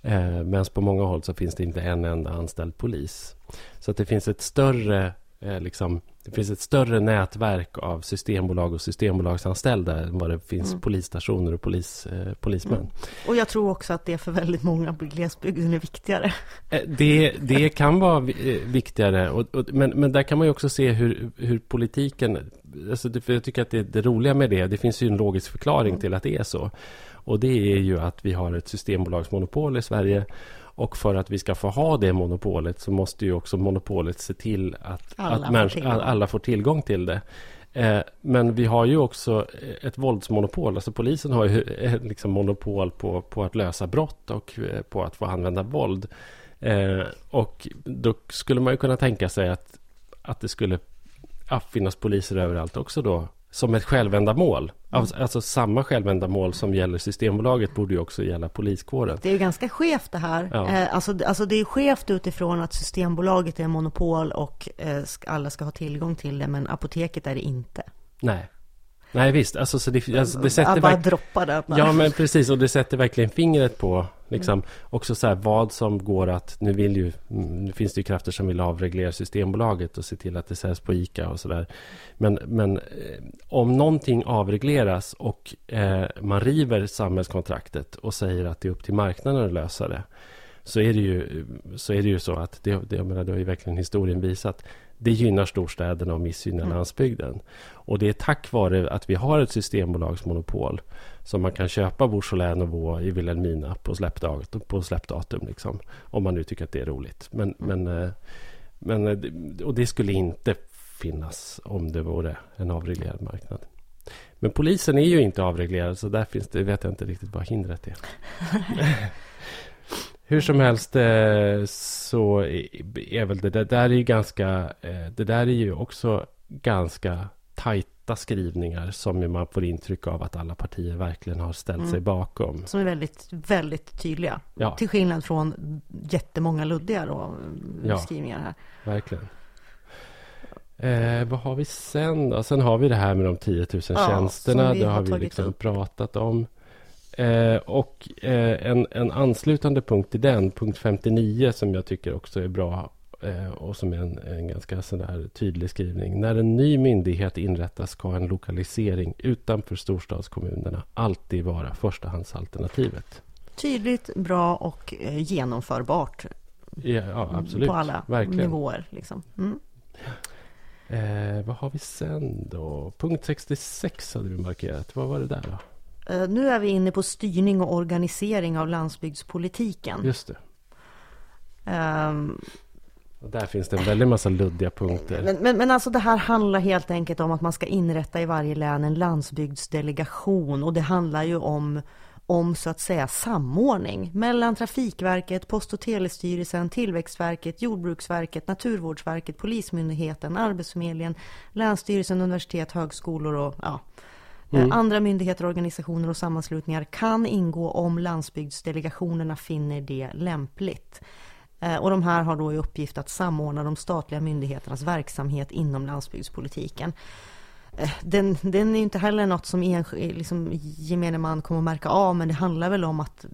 Eh, Medan på många håll så finns det inte en enda anställd polis. Så att det finns ett större eh, liksom, det finns ett större nätverk av systembolag och systembolagsanställda än vad det finns Mm. polisstationer och polis, eh, polismän. Mm. Och jag tror också att det för väldigt många på glesbygden är viktigare. Eh, Det, det kan vara eh, viktigare, och, och, men, men där kan man ju också se hur, hur politiken... Alltså det, för jag tycker att det, det roliga med det, det finns ju en logisk förklaring Mm. till att det är så. Och det är ju att vi har ett systembolagsmonopol i Sverige. Och för att vi ska få ha det monopolet så måste ju också monopolet se till att Alla att får människor- tillgång. alla får tillgång till det. Eh, Men vi har ju också ett våldsmonopol. Alltså polisen har ju liksom monopol på, på att lösa brott och eh, på att få använda våld. Eh, och då skulle man ju kunna tänka sig att, att det skulle finnas poliser överallt också då. Som ett självändamål. Alltså, alltså samma självändamål som gäller Systembolaget borde ju också gälla poliskåren. Det är ju ganska skevt det här. Ja. Eh, alltså, alltså det är skevt utifrån att Systembolaget är monopol och eh, alla ska ha tillgång till det, men apoteket är det inte. Nej. Nej visst, alltså, så det, alltså, det jag sätter bara verk- droppar det. Ja men precis och det sätter verkligen fingret på liksom också så här vad som går att nu vill ju mm, nu finns det ju krafter som vill avreglera Systembolaget och se till att det säljs på Ica och sådär. Men, men eh, om någonting avregleras och eh, man river samhällskontraktet och säger att det är upp till marknaden att lösa det. Så är det ju så, är det ju så att det, det, jag menar, det har ju verkligen historien visat. Det gynnar storstäderna och missgynnar Mm. landsbygden. Och det är tack vare att vi har ett systembolagsmonopol som man kan köpa Beaujolais Nouveau i Wilhelmina på släppdatum, på släppdatum liksom, om man nu tycker att det är roligt. Men, men, eh, men, eh, det- och det skulle inte finnas om det vore en avreglerad marknad. Men polisen är ju inte avreglerad så där finns det, vet jag inte riktigt vad hindret är. Hur som helst eh, så är väl det där, där är ju ganska, det där är ju också ganska tajta skrivningar som man får intryck av att alla partier verkligen har ställt Mm. sig bakom. Som är väldigt, väldigt tydliga. Ja, Till skillnad från jättemånga luddiga då, Ja. skrivningar här. verkligen. Eh, vad har vi sen då? Sen har vi det här med de 10 000 Ja, tjänsterna. Det har har vi liksom upp. pratat om. Eh, och eh, en, en anslutande punkt till den, punkt 59, som jag tycker också är bra eh, och som är en, en ganska sådär tydlig skrivning. När en ny myndighet inrättas ska en lokalisering utanför storstadskommunerna alltid vara förstahandsalternativet. Tydligt, bra och eh, genomförbart. Ja, ja absolut. På alla Verkligen. nivåer. Liksom. Mm. Eh, vad har vi sen då? Punkt 66 hade vi markerat. Vad var det där då? Eh, Nu är vi inne på styrning och organisering av landsbygdspolitiken. Just det. Ehm, Och där finns det en väldig massa luddiga punkter. Men, men, men alltså det här handlar helt enkelt om att man ska inrätta i varje län en landsbygdsdelegation och det handlar ju om om så att säga samordning mellan Trafikverket, Post och telestyrelsen, Tillväxtverket, Jordbruksverket, Naturvårdsverket, Polismyndigheten, Arbetsförmedlingen, Länsstyrelsen, universitet, högskolor och ja, mm. andra myndigheter, organisationer och sammanslutningar kan ingå om landsbygdsdelegationerna finner det lämpligt. Eh, och de här har då i uppgift att samordna de statliga myndigheternas verksamhet inom landsbygdspolitiken. Eh, den, den är inte heller något som enskild, liksom, gemene man kommer att märka av, men det handlar väl om att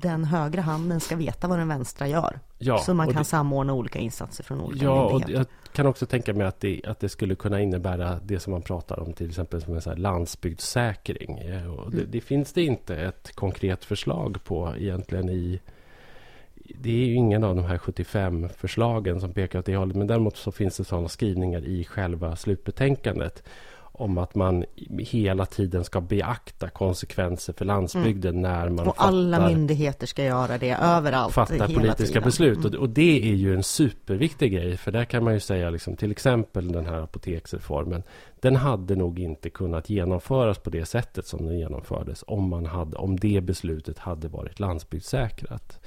den högra handen ska veta vad den vänstra gör. Ja, så man kan det, samordna olika insatser från olika ja, myndigheter. Ja, och jag kan också tänka mig att det, att det skulle kunna innebära det som man pratar om, till exempel som en så här landsbygdssäkring. Och det, mm. det finns det inte ett konkret förslag på egentligen i det är ju ingen av de här 75 förslagen som pekar åt det hållet. Men däremot så finns det sådana skrivningar i själva slutbetänkandet om att man hela tiden ska beakta konsekvenser för landsbygden mm. när man Och fattar, alla myndigheter ska göra det överallt. Fattar politiska tiden. beslut. Mm. Och, och, det är ju en superviktig grej. För där kan man ju säga liksom, till exempel den här apoteksreformen. Den hade nog inte kunnat genomföras på det sättet som den genomfördes om, man hade, om det beslutet hade varit landsbygdssäkrat.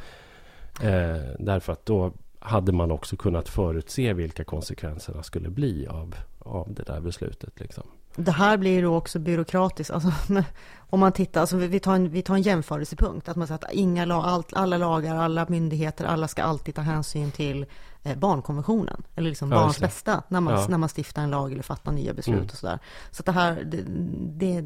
Eh, därför att då hade man också kunnat förutse vilka konsekvenserna skulle bli av, av det där beslutet. Liksom. Det här blir då också byråkratiskt. Alltså, om man tittar, alltså vi, tar en, vi tar en jämförelsepunkt. Att man säger att inga allt, alla lagar, alla myndigheter, alla ska alltid ta hänsyn till eh, barnkonventionen. Eller liksom ja, barns bästa när man, ja. när man stiftar en lag eller fattar nya beslut mm. och sådär. Så det här, det, det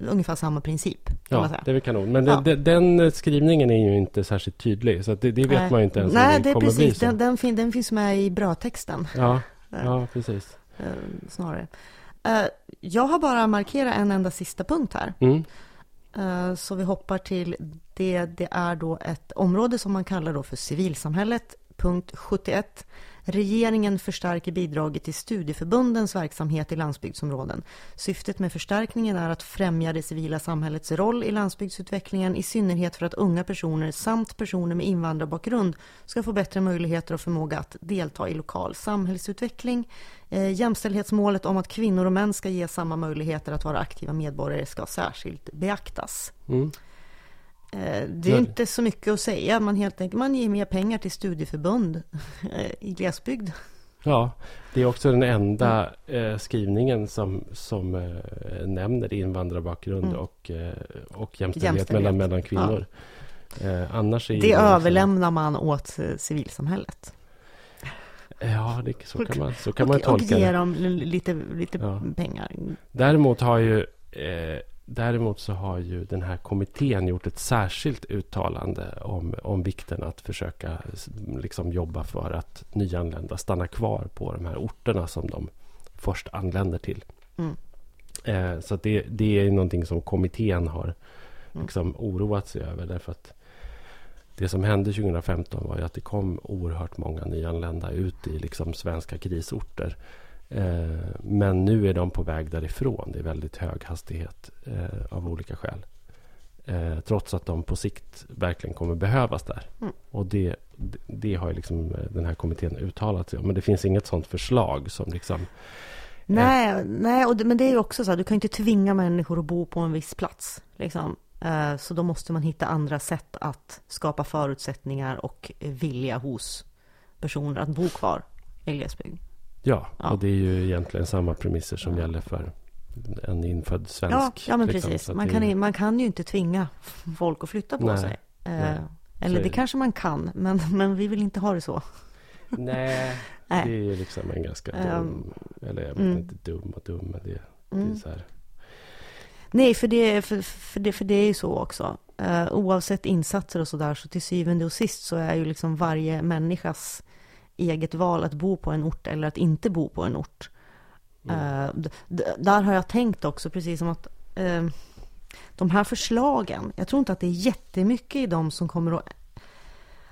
ungefär samma princip. ja, det är väl kanon. Men ja. den, den, skrivningen är ju inte särskilt tydlig. Så det, det vet Nej. man ju inte ens Nej, det, det är precis. Den, den, fin, den, finns med i brödtexten. Ja, ja precis. Eh, snarare. Eh, jag har bara markerat en enda sista punkt här. Mm. Eh, så vi hoppar till det. Det är då ett område som man kallar då för civilsamhället. Punkt 71. Regeringen förstärker bidraget till studieförbundens verksamhet i landsbygdsområden. Syftet med förstärkningen är att främja det civila samhällets roll i landsbygdsutvecklingen, i synnerhet för att unga personer samt personer med invandrarbakgrund ska få bättre möjligheter och förmåga att delta i lokal samhällsutveckling. Eh, jämställdhetsmålet om att kvinnor och män ska ges samma möjligheter att vara aktiva medborgare ska särskilt beaktas. Mm. Eh, det är inte så mycket att säga. Man, helt enkelt, man ger mer pengar till studieförbund eh, i glesbygd. Ja, det är också den enda mm. eh, skrivningen som, som eh, nämner invandrarbakgrund mm. och, eh, och jämställdhet, jämställdhet. Mellan, mellan kvinnor. Ja. Eh, annars är det, överlämnar man åt civilsamhället. Ja, det, så kan man, så kan och, man tolka det. Och ger dem lite, lite ja. pengar. Däremot har ju Däremot så har ju den här kommittén gjort ett särskilt uttalande om, om vikten att försöka liksom jobba för att nyanlända stannar kvar på de här orterna som de först anländer till. Mm. Eh, så det, det är någonting som kommittén har mm. liksom oroat sig över. Därför att det som hände 2015 var ju att det kom oerhört många nyanlända ut i liksom svenska krisorter. Eh, men nu är de på väg därifrån. Det är väldigt hög hastighet eh, av olika skäl. Eh, trots att de på sikt verkligen kommer behövas där. Mm. Och det, det har liksom den här kommittén uttalat sig om. Men det finns inget sådant förslag som liksom... Nej, nej och det, men det är ju också så här, du kan inte tvinga människor att bo på en viss plats. Liksom. Så då måste man hitta andra sätt att skapa förutsättningar och vilja hos personer att bo kvar i glesbygd. Ja, ja, och det är ju egentligen samma premisser som ja. gäller för en infödd svensk. Ja, ja men liksom, precis. Man kan, är... man kan ju inte tvinga folk att flytta på nej, sig. Nej. Eh, eller det kanske man kan, men, men vi vill inte ha det så. Nej, nej. det är ju liksom en ganska dum, um, eller jag vet mm. inte dum och dum, men det, det är mm. så här. Nej, för det, för, för, det, för det är ju så också. Uh, oavsett insatser och sådär, så till syvende och sist så är ju liksom varje människas eget val att bo på en ort eller att inte bo på en ort. Mm. Uh, där har jag tänkt också, precis som att uh, de här förslagen, jag tror inte att det är jättemycket i dem som kommer att...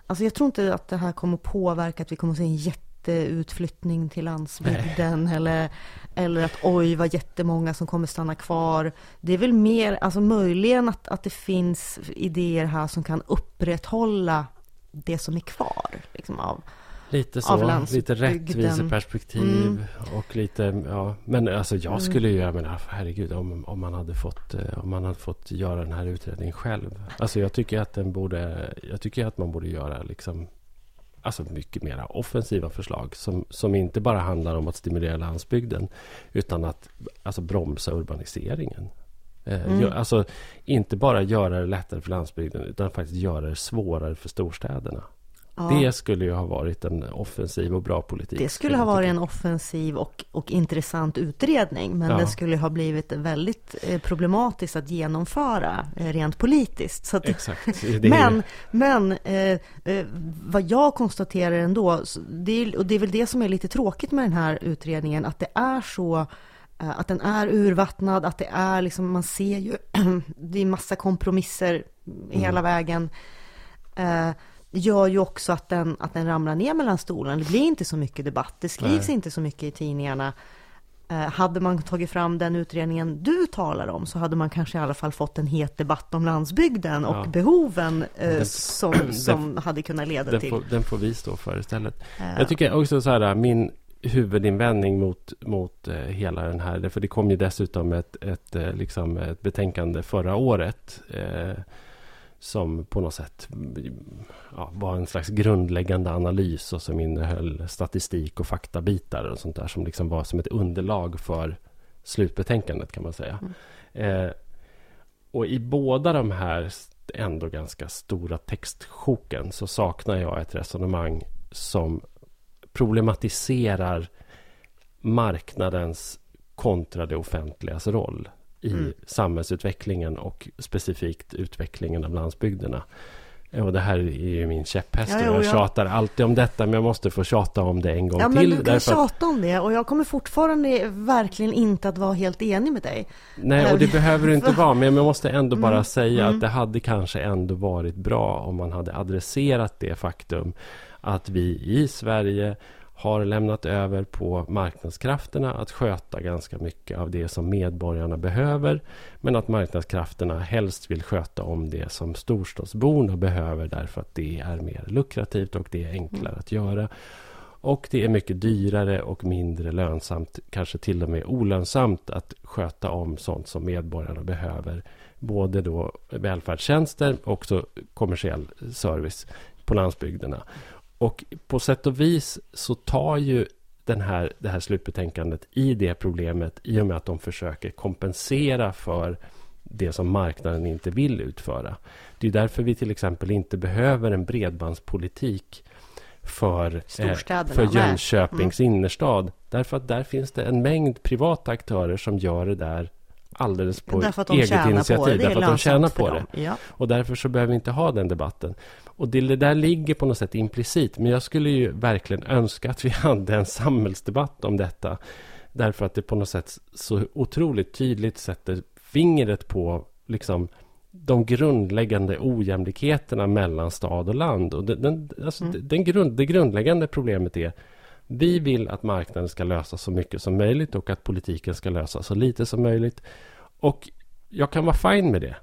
Alltså jag tror inte att det här kommer att påverka att vi kommer att se en jätteutflyttning till landsbygden eller, eller att oj vad jättemånga som kommer stanna kvar. Det är väl mer, alltså möjligen att, att det finns idéer här som kan upprätthålla det som är kvar liksom, av, Lite så, lite rättviseperspektiv mm. och lite, ja. Men alltså jag mm. skulle ju, jag menar, herregud, om, om, man hade fått, eh, om man hade fått göra den här utredningen själv. Alltså jag tycker att den borde, jag tycker att man borde göra liksom, alltså mycket mera offensiva förslag som, som inte bara handlar om att stimulera landsbygden utan att alltså bromsa urbaniseringen. Eh, mm. Alltså inte bara göra det lättare för landsbygden utan faktiskt göra det svårare för storstäderna. Ja. Det skulle ju ha varit en offensiv och bra politik. Det skulle ha varit en offensiv och, och intressant utredning, men ja. det skulle ha blivit väldigt eh, problematiskt att genomföra eh, rent politiskt. Att, Exakt. men men eh, eh, vad jag konstaterar ändå, det är, och det är väl det som är lite tråkigt med den här utredningen, att det är så att den är urvattnad, att det är liksom, man ser ju, det är massa kompromisser hela mm. vägen gör ju också att den, att den ramlar ner mellan stolarna. Det blir inte så mycket debatt, det skrivs Nej. inte så mycket i tidningarna. Eh, hade man tagit fram den utredningen du talar om så hade man kanske i alla fall fått en het debatt om landsbygden och ja. behoven eh, den, som, som den, hade kunnat leda den till. Får, den får vi stå för istället. Eh. Jag tycker också så här, min huvudinvändning mot, mot eh, hela den här, för det kom ju dessutom ett, ett, liksom ett betänkande förra året som på något sätt ja, var en slags grundläggande analys och som innehöll statistik och faktabitar och sånt där som liksom var som ett underlag för slutbetänkandet kan man säga. Mm. Eh, och i båda de här ändå ganska stora textsjoken så saknar jag ett resonemang som problematiserar marknadens kontra det offentligas roll i mm. samhällsutvecklingen och specifikt utvecklingen av landsbygderna. Och det här är ju min käpphäst ja, och jag tjatar alltid om detta men jag måste få tjata om det en gång ja, till. Men du kan tjata om det och jag kommer fortfarande verkligen inte att vara helt enig med dig. Nej, och det behöver du inte vara men jag måste ändå bara mm. säga mm. att det hade kanske ändå varit bra om man hade adresserat det faktum att vi i Sverige har lämnat över på marknadskrafterna att sköta ganska mycket av det som medborgarna behöver. Men att marknadskrafterna helst vill sköta om det som storstadsborna behöver därför att det är mer lukrativt och det är enklare mm. att göra. Och det är mycket dyrare och mindre lönsamt, kanske till och med olönsamt att sköta om sånt som medborgarna behöver. Både då välfärdstjänster och också kommersiell service på landsbygderna. Och på sätt och vis så tar ju den här, det här slutbetänkandet i det problemet i och med att de försöker kompensera för det som marknaden inte vill utföra. Det är därför vi till exempel inte behöver en bredbandspolitik för, eh, för Jönköpings mm. innerstad. Därför att där finns det en mängd privata aktörer som gör det där alldeles på eget initiativ. Därför att de tjänar på det. Ja. Och därför så behöver vi inte ha den debatten. Och det där ligger på något sätt implicit. Men jag skulle ju verkligen önska att vi hade en samhällsdebatt om detta. Därför att det på något sätt så otroligt tydligt sätter fingret på liksom de grundläggande ojämlikheterna mellan stad och land. Och den, den, alltså mm. den grund, det grundläggande problemet är vi vill att marknaden ska lösa så mycket som möjligt och att politiken ska lösa så lite som möjligt. Och jag kan vara fin med det.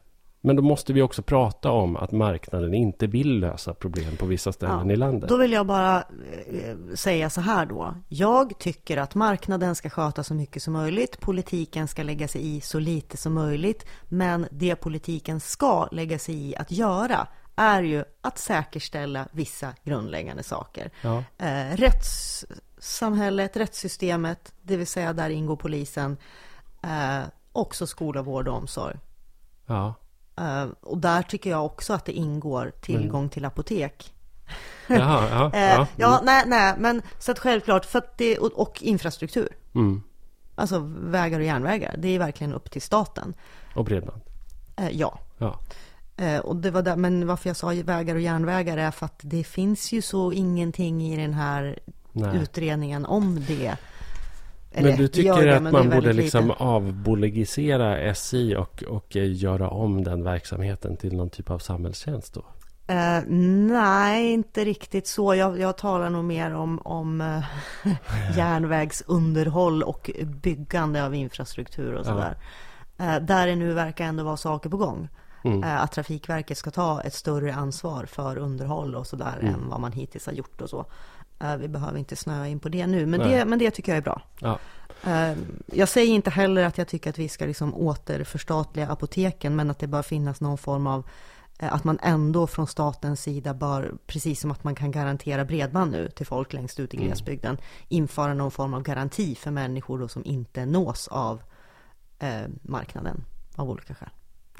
Men då måste vi också prata om att marknaden inte vill lösa problem på vissa ställen ja, i landet. Då vill jag bara eh, säga så här då. Jag tycker att marknaden ska sköta så mycket som möjligt. Politiken ska lägga sig i så lite som möjligt. Men det politiken ska lägga sig i att göra är ju att säkerställa vissa grundläggande saker. Ja. Eh, rättssamhället, rättssystemet, det vill säga där ingår polisen, eh, också skola, vård och omsorg. Ja. Uh, och där tycker jag också att det ingår tillgång mm. till apotek. Jaha, ja, uh, ja. ja, nej, nej, men så att självklart, för att det, och, och infrastruktur. Mm. Alltså vägar och järnvägar, det är verkligen upp till staten. Och bredband? Uh, ja. ja. och det var där, men varför jag sa vägar och järnvägar är för att det finns ju så ingenting i den här nej. utredningen om det. Eller, men du tycker det, att man borde liksom avbolagisera SI och, och göra om den verksamheten till någon typ av samhällstjänst då? Uh, nej, inte riktigt så. Jag, jag talar nog mer om, om uh, järnvägsunderhåll och byggande av infrastruktur och sådär. Uh, där det nu verkar ändå vara saker på gång. Mm. att Trafikverket ska ta ett större ansvar för underhåll och sådär mm. än vad man hittills har gjort och så. Eh, vi behöver inte snöa in på det nu, men, det, men det tycker jag är bra. Ja. Eh, jag säger inte heller att jag tycker att vi ska liksom återförstatliga apoteken, men att det bör finnas någon form av eh, att man ändå från statens sida bör, precis som att man kan garantera bredband nu till folk längst ut i Mm. glesbygden, införa någon form av garanti för människor då som inte nås av eh, marknaden av olika skäl.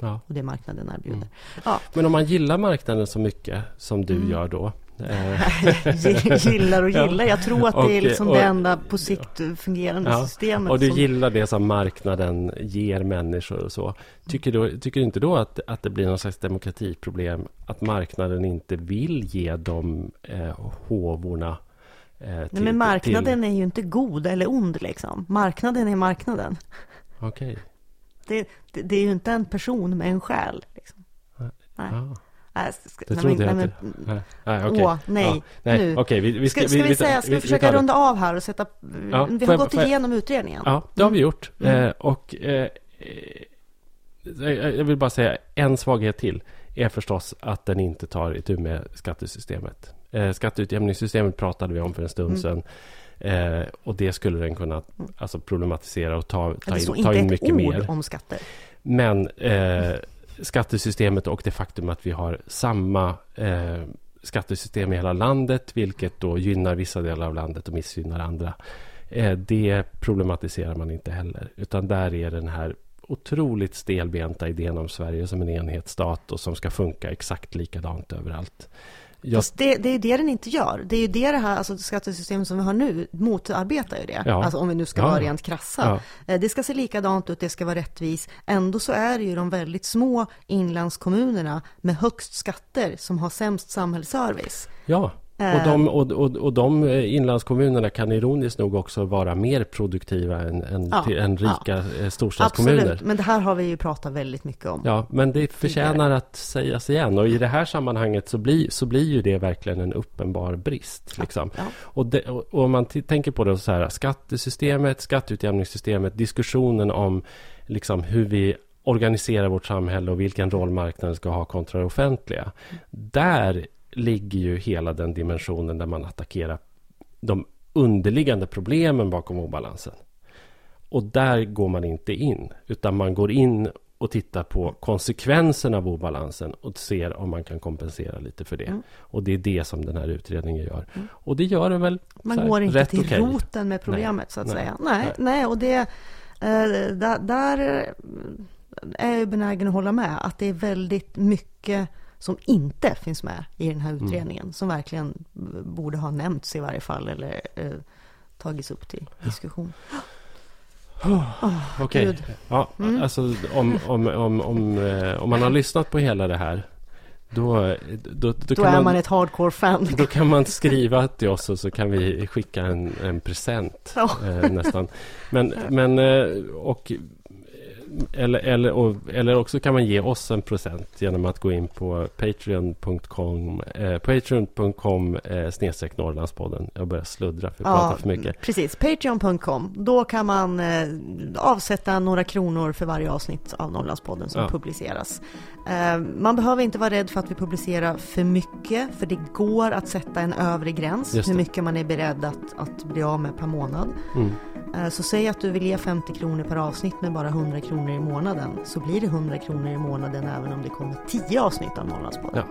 Ja. Och det marknaden erbjuder. Mm. Ja, Men om man gillar marknaden så mycket som du Mm. gör då. Eh, gillar och gillar. Jag tror att det är liksom och- det enda på sikt fungerande Ja, systemet. och du som- gillar det som marknaden ger människor och så. Tycker du, tycker du inte då att, att det blir någon slags demokratiproblem? Att marknaden inte vill ge de eh, håvorna eh, till, Nej, men marknaden Till, är ju inte god eller ond liksom. Marknaden är marknaden. Okej. Det, det, det är ju inte en person med en själ. Liksom. Nej. Ja, Nej, ska, det nej, trodde jag inte. Nej, nej. Åh, nej. Ja, nej, Nu. okej. vi, vi Ska, ska vi, säga, ska vi, försöka det. runda av här och sätta... Ja, vi har gått jag- igenom utredningen. Ja, det har vi gjort. Mm. Eh, och eh, eh, jag vill bara säga en svaghet till är förstås att den inte tar itu med skattesystemet. Eh, skatteutjämningssystemet pratade vi om för en stund Mm. sedan. Eh, och det skulle den kunna alltså, problematisera och ta, ta det står in, ta inte in ett mycket ord mer. om skatter. Men eh, skattesystemet och det faktum att vi har samma eh, skattesystem i hela landet, vilket då gynnar vissa delar av landet och missgynnar andra. Eh, det problematiserar man inte heller, utan där är den här otroligt stelbenta idén om Sverige som en enhetsstat och som ska funka exakt likadant överallt. Jag, Fast det, det är ju det den inte gör. Det är ju det det här alltså, skattesystemet som vi har nu motarbetar ju det. Ja. Alltså om vi nu ska Ja, vara rent krassa. ja, Eh, Det ska se likadant ut, det ska vara rättvis. Ändå så är det ju de väldigt små inlandskommunerna med högst skatter som har sämst samhällsservice. ja. Och, Eh. de, och, och, och de eh, inlandskommunerna kan ironiskt nog också vara mer produktiva än, än, Ja, till, än rika ja. storstadskommuner. Absolut, men det här har vi ju pratat väldigt mycket om. Ja, men det förtjänar att sägas igen. Och i det här sammanhanget så blir, så blir ju det verkligen en uppenbar brist. Liksom. Ja. Och, det, och, om man tänker på det så här, skattesystemet, skatteutjämningssystemet, diskussionen om liksom hur vi organiserar vårt samhälle och vilken roll marknaden ska ha kontra det offentliga. Där ligger ju hela den dimensionen där man attackerar de underliggande problemen bakom obalansen. Och där går man inte in, utan man går in och tittar på konsekvenserna av obalansen och ser om man kan kompensera lite för det. Mm. Och det är det som den här utredningen gör. Mm. Och det gör den väl Man här, går inte till okej. roten med problemet så att Nej. säga. Nej, Nej. nej, och det, eh, där, där är jag benägen att hålla med. Att det är väldigt mycket som inte finns med i den här Mm. utredningen. Som verkligen borde ha nämnts i varje fall eller eh, tagits upp till diskussion. Åh, Okej, ja, Mm. alltså om, om, om, om, eh, om man har lyssnat på hela det här då, då, då, Då kan är man, man ett hardcore-fan. då kan man skriva till oss och så kan vi skicka en, en present Ja. eh, nästan. Men, men eh, och eller, eller, och, eller också kan man ge oss en present genom att gå in på patreon.com eh, patreon.com eh, snedstreck Norrlandspodden. Jag börjar sluddra för jag pratar för mycket. Precis, Patreon.com. Då kan man eh, avsätta några kronor för varje avsnitt av Norrlandspodden som Ja. publiceras. Eh, man behöver inte vara rädd för att vi publicerar för mycket, för det går att sätta en övre gräns hur det. mycket man är beredd att, att bli av med per månad. Mm. Eh, så säg att du vill ge 50 kronor per avsnitt med bara 100 kronor i månaden, så blir det 100 kronor i månaden även om det kommer 10 avsnitt av Norrlandspodden.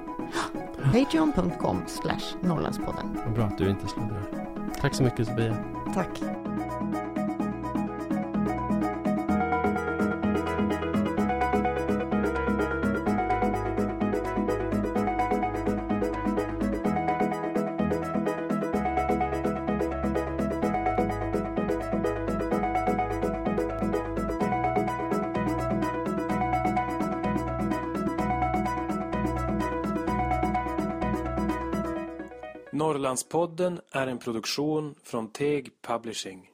Patreon.com slash Norrlandspodden. Bra att du inte sluddrar. Tack så mycket Sofia. Tack. Norrlandspodden är en produktion från Teg Publishing.